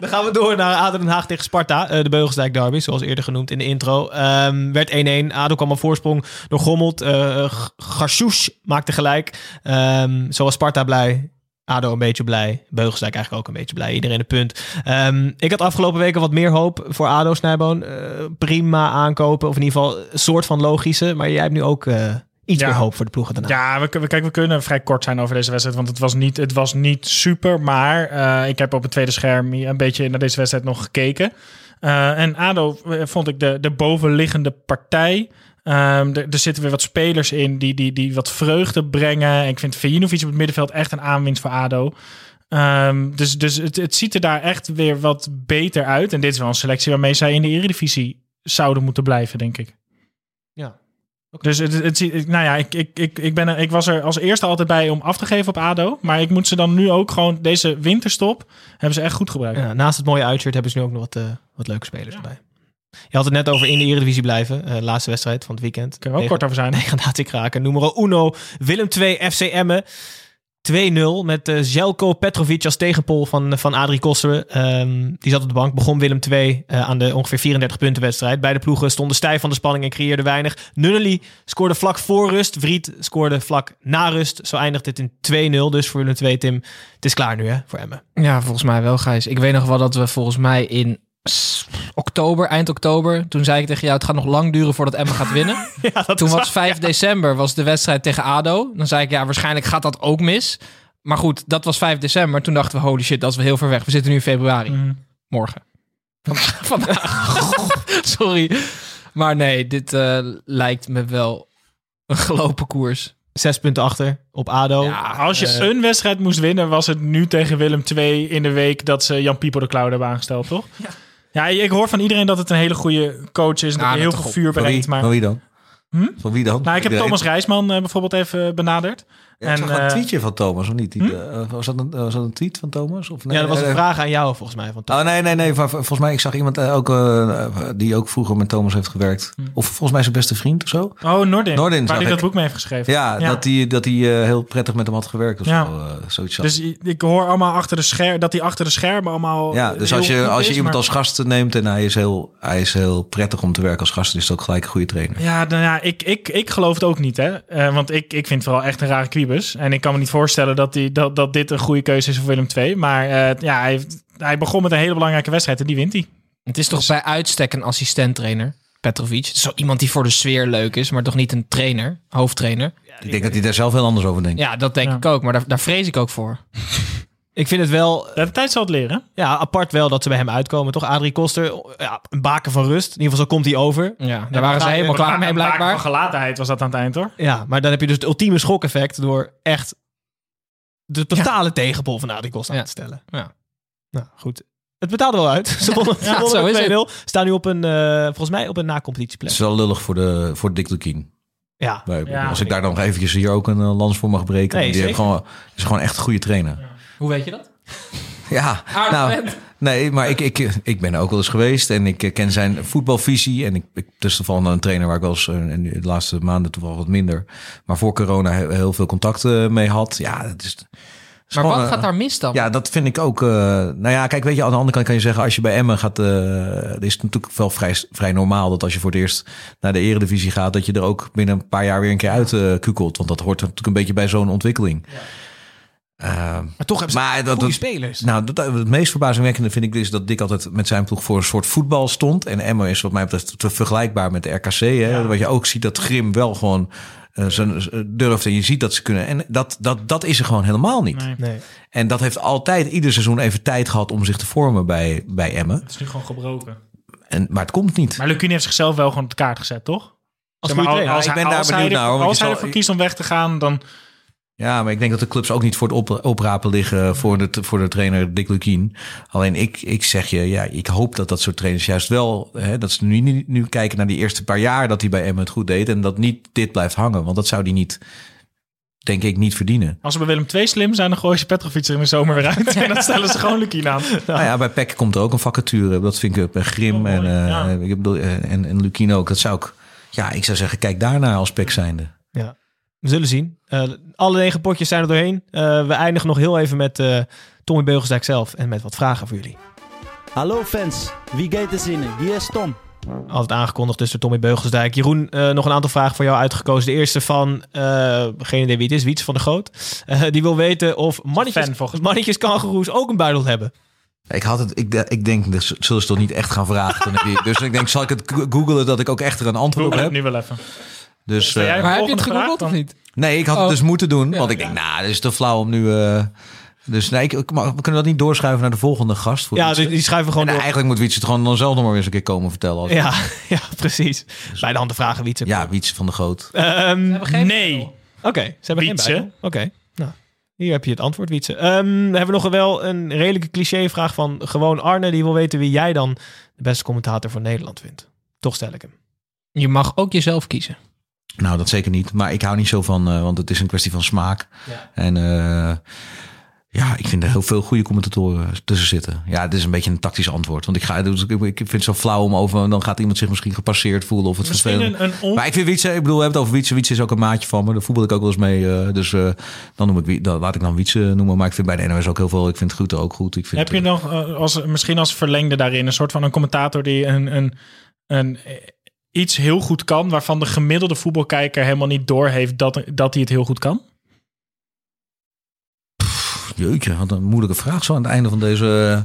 Dan gaan we door naar ADO Den Haag tegen Sparta. eh, de Beugelsdijk derby, zoals eerder genoemd in de intro. Ehm, werd 1-1. ADO kwam op voorsprong door Gommelt. Uh, Garsouche maakte gelijk. Ehm zoals Sparta blij. ADO een beetje blij. Beugelsdijk eigenlijk ook een beetje blij. Iedereen een punt. Ehm, ik had afgelopen weken wat meer hoop voor ADO Snijboon. Eh, prima aankopen. Of in ieder geval een soort van logische. Maar jij hebt nu ook eh, iets Ja. meer hoop voor de ploegen daarna. Ja, we, kunnen- kijk, we kunnen vrij kort zijn over deze wedstrijd. Want het was niet, het was niet super. Maar eh, ik heb op het tweede scherm een beetje naar deze wedstrijd nog gekeken. Eh, en ADO eh, vond ik de, de bovenliggende partij. Ehm, er, er zitten weer wat spelers in die, die, die wat vreugde brengen. Ik vind Vejinovic op het middenveld echt een aanwinst voor ADO. Ehm, dus dus het, het ziet er daar echt weer wat beter uit. En dit is wel een selectie waarmee zij in de Eredivisie zouden moeten blijven, denk ik. Dus het, het, ziet- nou ja, ik, ik, ik, ik, ben er, ik was er als eerste altijd bij om af te geven op ADO. Maar ik moet ze dan nu ook gewoon, deze winterstop, hebben ze echt goed gebruikt. Ja, naast het mooie uitshirt hebben ze nu ook nog wat, eh, wat leuke spelers erbij. Je had het net over in de Eredivisie blijven. eh, laatste wedstrijd van het weekend. Kunnen we ook kort over zijn. Degradatie kraken. Numero uno. Willem 2 FC Emmen. 2-0 met eh Zelko Petrovic als tegenpol van, van Adrie Koster. Ehm, die zat op de bank. Begon Willem 2 aan de ongeveer 34 punten wedstrijd. Beide ploegen stonden stijf van de spanning en creëerden weinig. Nunnely scoorde vlak voor rust. Vriet scoorde vlak na rust. Zo eindigt het in 2-0 dus voor Willem 2, Tim. Het is klaar nu hè, voor Emmen. Ja, volgens mij wel, Gijs. Ik weet nog wel dat we volgens mij in oktober, eind oktober, toen zei ik tegen jou, het gaat nog lang duren voordat Emmen gaat winnen. Ja, toen was 5 december, was de wedstrijd tegen ADO. Dan zei ik, ja, waarschijnlijk gaat dat ook mis. Maar goed, dat was 5 december. Toen dachten we, holy shit, dat is wel heel ver weg. We zitten nu in februari. Mhm. Morgen. Vandaag. Sorry. Maar nee, dit eh, lijkt me wel een gelopen koers. Zes punten achter op ADO. Ja, als je Eh, een wedstrijd moest winnen, was het nu tegen Willem 2 in de week dat ze Jan Pieper de Cloud hebben aangesteld, toch? Ja. Ik hoor van iedereen dat het een hele goede coach is en dat Nou, hij heel dat veel vuur brengt. Maar van wie dan? Hm? Van wie dan? Nou, ik heb? Thomas Rijsman eh, bijvoorbeeld even benaderd. Ja, ik zag eh, een tweetje van Thomas, of niet? Die, eh, was, dat een, was dat een tweet van Thomas? Of nee? ja, dat was een Eh, vraag aan jou volgens mij. Van Oh nee, nee, nee. Vol- Volgens mij, ik zag iemand eh, ook, eh, die ook vroeger met Thomas heeft gewerkt. Of volgens mij zijn beste vriend of zo. Oh, Nordin. Noordin, waar hij dat boek mee heeft geschreven. Ja, dat hij dat eh, heel prettig met hem had gewerkt of Ja. zo. eh, zoiets. Dus ik hoor allemaal achter de scherm dat hij achter de schermen allemaal. ja, dus als je, als je is, iemand maar- als gast neemt en hij is, heel, hij is heel prettig om te werken als gast, is het ook gelijk een goede trainer. Ja, nou ja, ik, ik, ik geloof het ook niet, hè? Eh, want ik, ik vind het vooral echt een rare En ik kan me niet voorstellen dat, die, dat, dat dit een goede keuze is voor Willem II. Maar eh, ja, hij, hij begon met een hele belangrijke wedstrijd en die wint hij. Het is toch bij uitstek een assistent-trainer, Petrovic. Het is zo iemand die voor de sfeer leuk is, maar toch niet een trainer, hoofdtrainer. Ik denk dat hij daar zelf heel anders over denkt. Ja, dat denk Ja. ik ook, maar daar, daar vrees ik ook voor. Ik vind het wel De tijd zal het leren. ja, apart wel dat ze bij hem uitkomen. Toch, Adrie Koster, ja, een baken van rust. In ieder geval, zo komt hij over. Ja, daar waren ze helemaal klaar mee Een blijkbaar. van gelatenheid was dat aan het eind, hoor. Ja, maar dan heb je dus het ultieme schokeffect door echt de totale tegenpol van Adrie Koster Ja. aan te stellen. Ja. Nou, goed. Het betaalde wel uit. Ze wonnen, ze Ja, wonnen zo is met 2-0. Staan nu op een, eh, volgens mij op een Het na-competitieplek. is wel lullig voor, de, voor Dick Lukien. Ja, als ik daar nog eventjes hier ook een eh, lans voor mag breken. Nee, die heeft zeker. gewoon, is gewoon echt een goede trainer. Hoe weet je dat? Ja, nou, nee, maar ik, ik, ik ben ook wel eens geweest en ik eh, ken zijn voetbalvisie. En ik, ik toevallig een trainer waar ik wel eens eh, in de laatste maanden toevallig wat minder, maar voor corona heel, heel veel contact eh, mee had. Ja, het is. Maar gewoon, wat eh, gaat daar mis dan? Ja, dat vind ik ook. eh, nou ja, kijk, weet je, aan de andere kant kan je zeggen, als je bij Emmen gaat, eh is het natuurlijk wel vrij, vrij normaal dat als je voor het eerst naar de eredivisie gaat, dat je er ook binnen een paar jaar weer een keer uit eh, kukelt. Want dat hoort natuurlijk een beetje bij zo'n ontwikkeling. Eh, maar toch hebben ze maar goede dat- spelers. nou, dat, het meest verbazingwekkende vind ik dus dat Dick altijd met zijn ploeg voor een soort voetbal stond. En Emmen is wat mij betreft te vergelijkbaar met de RKC. Hè? Wat je ook ziet dat Grim wel gewoon eh, eh, durft en je ziet dat ze kunnen. En dat, dat, dat is er gewoon helemaal niet. Nee. Nee. En dat heeft altijd ieder seizoen even tijd gehad om zich te vormen bij, bij Emmen. Het is nu gewoon gebroken. En, maar het komt niet. Maar Lukien heeft zichzelf wel gewoon op de kaart gezet, toch? Als Zeg maar, als Ja, ik hij- ben daar als hij benieuwd er- naar, hoor, Als hij zal- ervoor kiest om weg te gaan, dan... Ja, maar ik denk dat de clubs ook niet voor het op, oprapen liggen voor de, voor de trainer Dick Lukien. Alleen ik, ik zeg je, ja, ik hoop dat dat soort trainers juist wel, hè, dat ze nu, nu, kijken naar die eerste paar jaar dat hij bij Emmen het goed deed. En dat niet dit blijft hangen, want dat zou hij niet, denk ik, niet verdienen. Als ze bij Willem II slim zijn, dan gooien ze Petrovic er in de zomer weer uit. en dan stellen ze gewoon Lukien aan. Nou ja, bij PEC komt er ook een vacature. Dat vind ik bij Grim Oh, en, eh, ik bedoel, eh, en, en Lukien ook. Dat zou ik, ja, ik zou zeggen, kijk daarnaar als PEC zijnde. Ja, we zullen zien. Eh, alle negen potjes zijn er doorheen. Eh, we eindigen nog heel even met eh Tommy Beugelsdijk zelf en met wat vragen voor jullie. Hallo fans, wie gaat er zinnen? Hier is Tom. Altijd aangekondigd dus door Tommy Beugelsdijk. Jeroen, eh, nog een aantal vragen voor jou uitgekozen. De eerste van, eh, geen idee wie het is, Wiets van de Groot. Eh, die wil weten of mannetjes, Fan, volgens mannetjes kangoeroes ook een buidel hebben. Ik, had het, ik, ik denk, dat zullen ze toch niet echt gaan vragen. toen ik die- dus ik denk, zal ik het googelen dat ik ook echt er een antwoord op Google heb? het nu wel even. Dus, eh, Maar heb je het gegoogeld of niet? Nee, ik had het Oh. dus moeten doen. Ja, want ik denk, nou, dat is te flauw om nu... eh, dus nee, ik, we kunnen dat niet doorschuiven naar de volgende gast. Voor Ja, Wietse. die, die schuiven we En gewoon door. eigenlijk moet Wietse het gewoon dan zelf nog maar weer eens een keer komen vertellen. Als, Ja, ja, precies. Bij de handen vragen Wietse. ja, Wietse van de Groot. Ehm, Nee. Oké, ze hebben Wietse. geen. Oké, nou, hier heb je het antwoord, Wietse. Ehm, dan hebben we nog wel een redelijke cliché-vraag van gewoon Arne. Die wil weten wie jij dan de beste commentator van Nederland vindt. Toch stel ik hem. Je mag ook jezelf kiezen. Nou, dat zeker niet. Maar ik hou niet zo van, eh, want het is een kwestie van smaak. En eh, ja, ik vind er heel veel goede commentatoren tussen zitten. Ja, het is een beetje een tactisch antwoord. Want ik, ga, dus ik, vind het zo flauw om over, dan gaat iemand zich misschien gepasseerd voelen of het vervelend. een. Maar ik vind Wietse, ik bedoel, we hebben het over Wietse. Wietse is ook een maatje van me. Daar voetbal ik ook wel eens mee. eh, dus dan noem ik, dan laat ik dan Wietse noemen. Maar ik vind bij de NOS ook heel veel. Ik vind het goed ook goed. Ik vind, Heb je nog als, misschien als verlengde daarin een soort van een commentator die een, een, een, iets heel goed kan, waarvan de gemiddelde voetbalkijker helemaal niet doorheeft dat, dat hij het heel goed kan? Jeetje, wat een moeilijke vraag zo aan het einde van deze...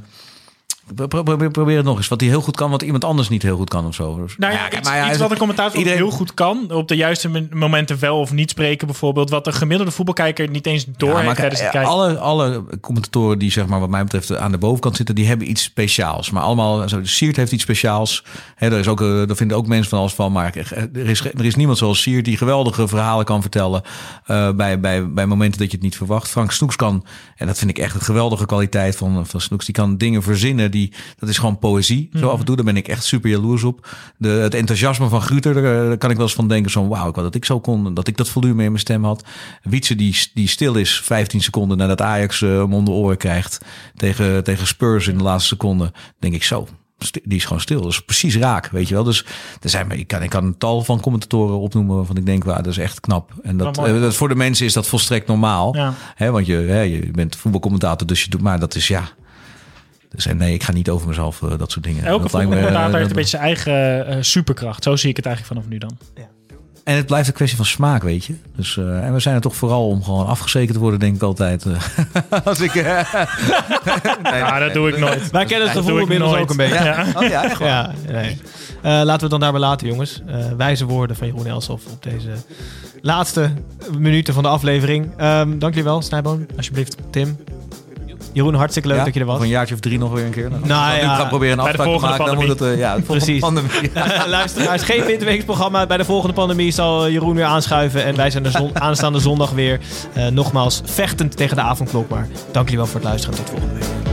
eh, pro- pro- Probeer, probeer het nog eens. Wat hij heel goed kan, wat iemand anders niet heel goed kan of zo. Dus- Nou ja, iets, maar ja, iets wat een commentator iedereen- heel goed kan, op de juiste mo- momenten wel of niet spreken bijvoorbeeld, wat de gemiddelde voetbalkijker niet eens Ja, maar tijdens het kijk, kijken. alle, alle commentatoren die zeg maar wat mij betreft aan de bovenkant zitten, die hebben iets speciaals. Maar allemaal, zo, Siert heeft iets speciaals. Hè, er is ook, eh, daar vinden ook mensen van alles van. Maar er is, er is niemand zoals Siert die geweldige verhalen kan vertellen eh, bij, bij, bij momenten dat je het niet verwacht. Frank Snoeks kan, en dat vind ik echt een geweldige kwaliteit van, van Snoeks, die kan dingen verzinnen die, dat is gewoon poëzie. Zo Mhm. af en toe, daar ben ik echt super jaloers op. De, het enthousiasme van Gruter, daar, daar kan ik wel eens van denken. Zo, wauw, ik wou dat ik zo kon. Dat ik dat volume in mijn stem had. Wietse die, die stil is 15 seconden nadat Ajax eh, hem om de oren krijgt. Tegen, tegen Spurs in de laatste seconde. Denk ik zo. Die is gewoon stil. Dat is precies raak, weet je wel. Dus er zijn, ik, kan, ik kan een tal van commentatoren opnoemen waarvan ik denk, waar dat is echt knap. En dat, eh, dat voor de mensen is dat volstrekt normaal. Ja. Hè, want je, hè, je bent voetbalcommentator, dus je doet, maar dat is ja. Dus en nee, ik ga niet over mezelf eh, dat soort dingen. Elke voetbalcommentator eh, heeft een beetje zijn eigen eh, superkracht. Zo zie ik het eigenlijk vanaf nu dan. En het blijft een kwestie van smaak, weet je. Dus, eh, en we zijn er toch vooral om gewoon afgezekerd te worden, denk ik altijd. Als ik, eh, Ja, dat doe ik nooit. Wij kennen het gevoel inmiddels ook een beetje. Ja. Oh ja, echt waar? Ja, nee. Eh, laten we het dan daarbij laten, jongens. Eh, wijze woorden van Jeroen Elsof op deze laatste minuten van de aflevering. Ehm dank jullie wel, Snijboon. Alsjeblieft. Tim. Jeroen, hartstikke leuk Ja, dat je er was. Of een jaartje of drie nog weer een keer. Nou, Nou ja, nu gaan proberen een afspraak te maken, dan moet het... eh, ja, de volgende Precies. pandemie. Luisteraars, geen winterweeksprogramma. Bij de volgende pandemie zal Jeroen weer aanschuiven. En wij zijn er zon- aanstaande zondag weer. Eh, nogmaals, vechtend tegen de avondklok. Maar dank jullie wel voor het luisteren. Tot volgende week.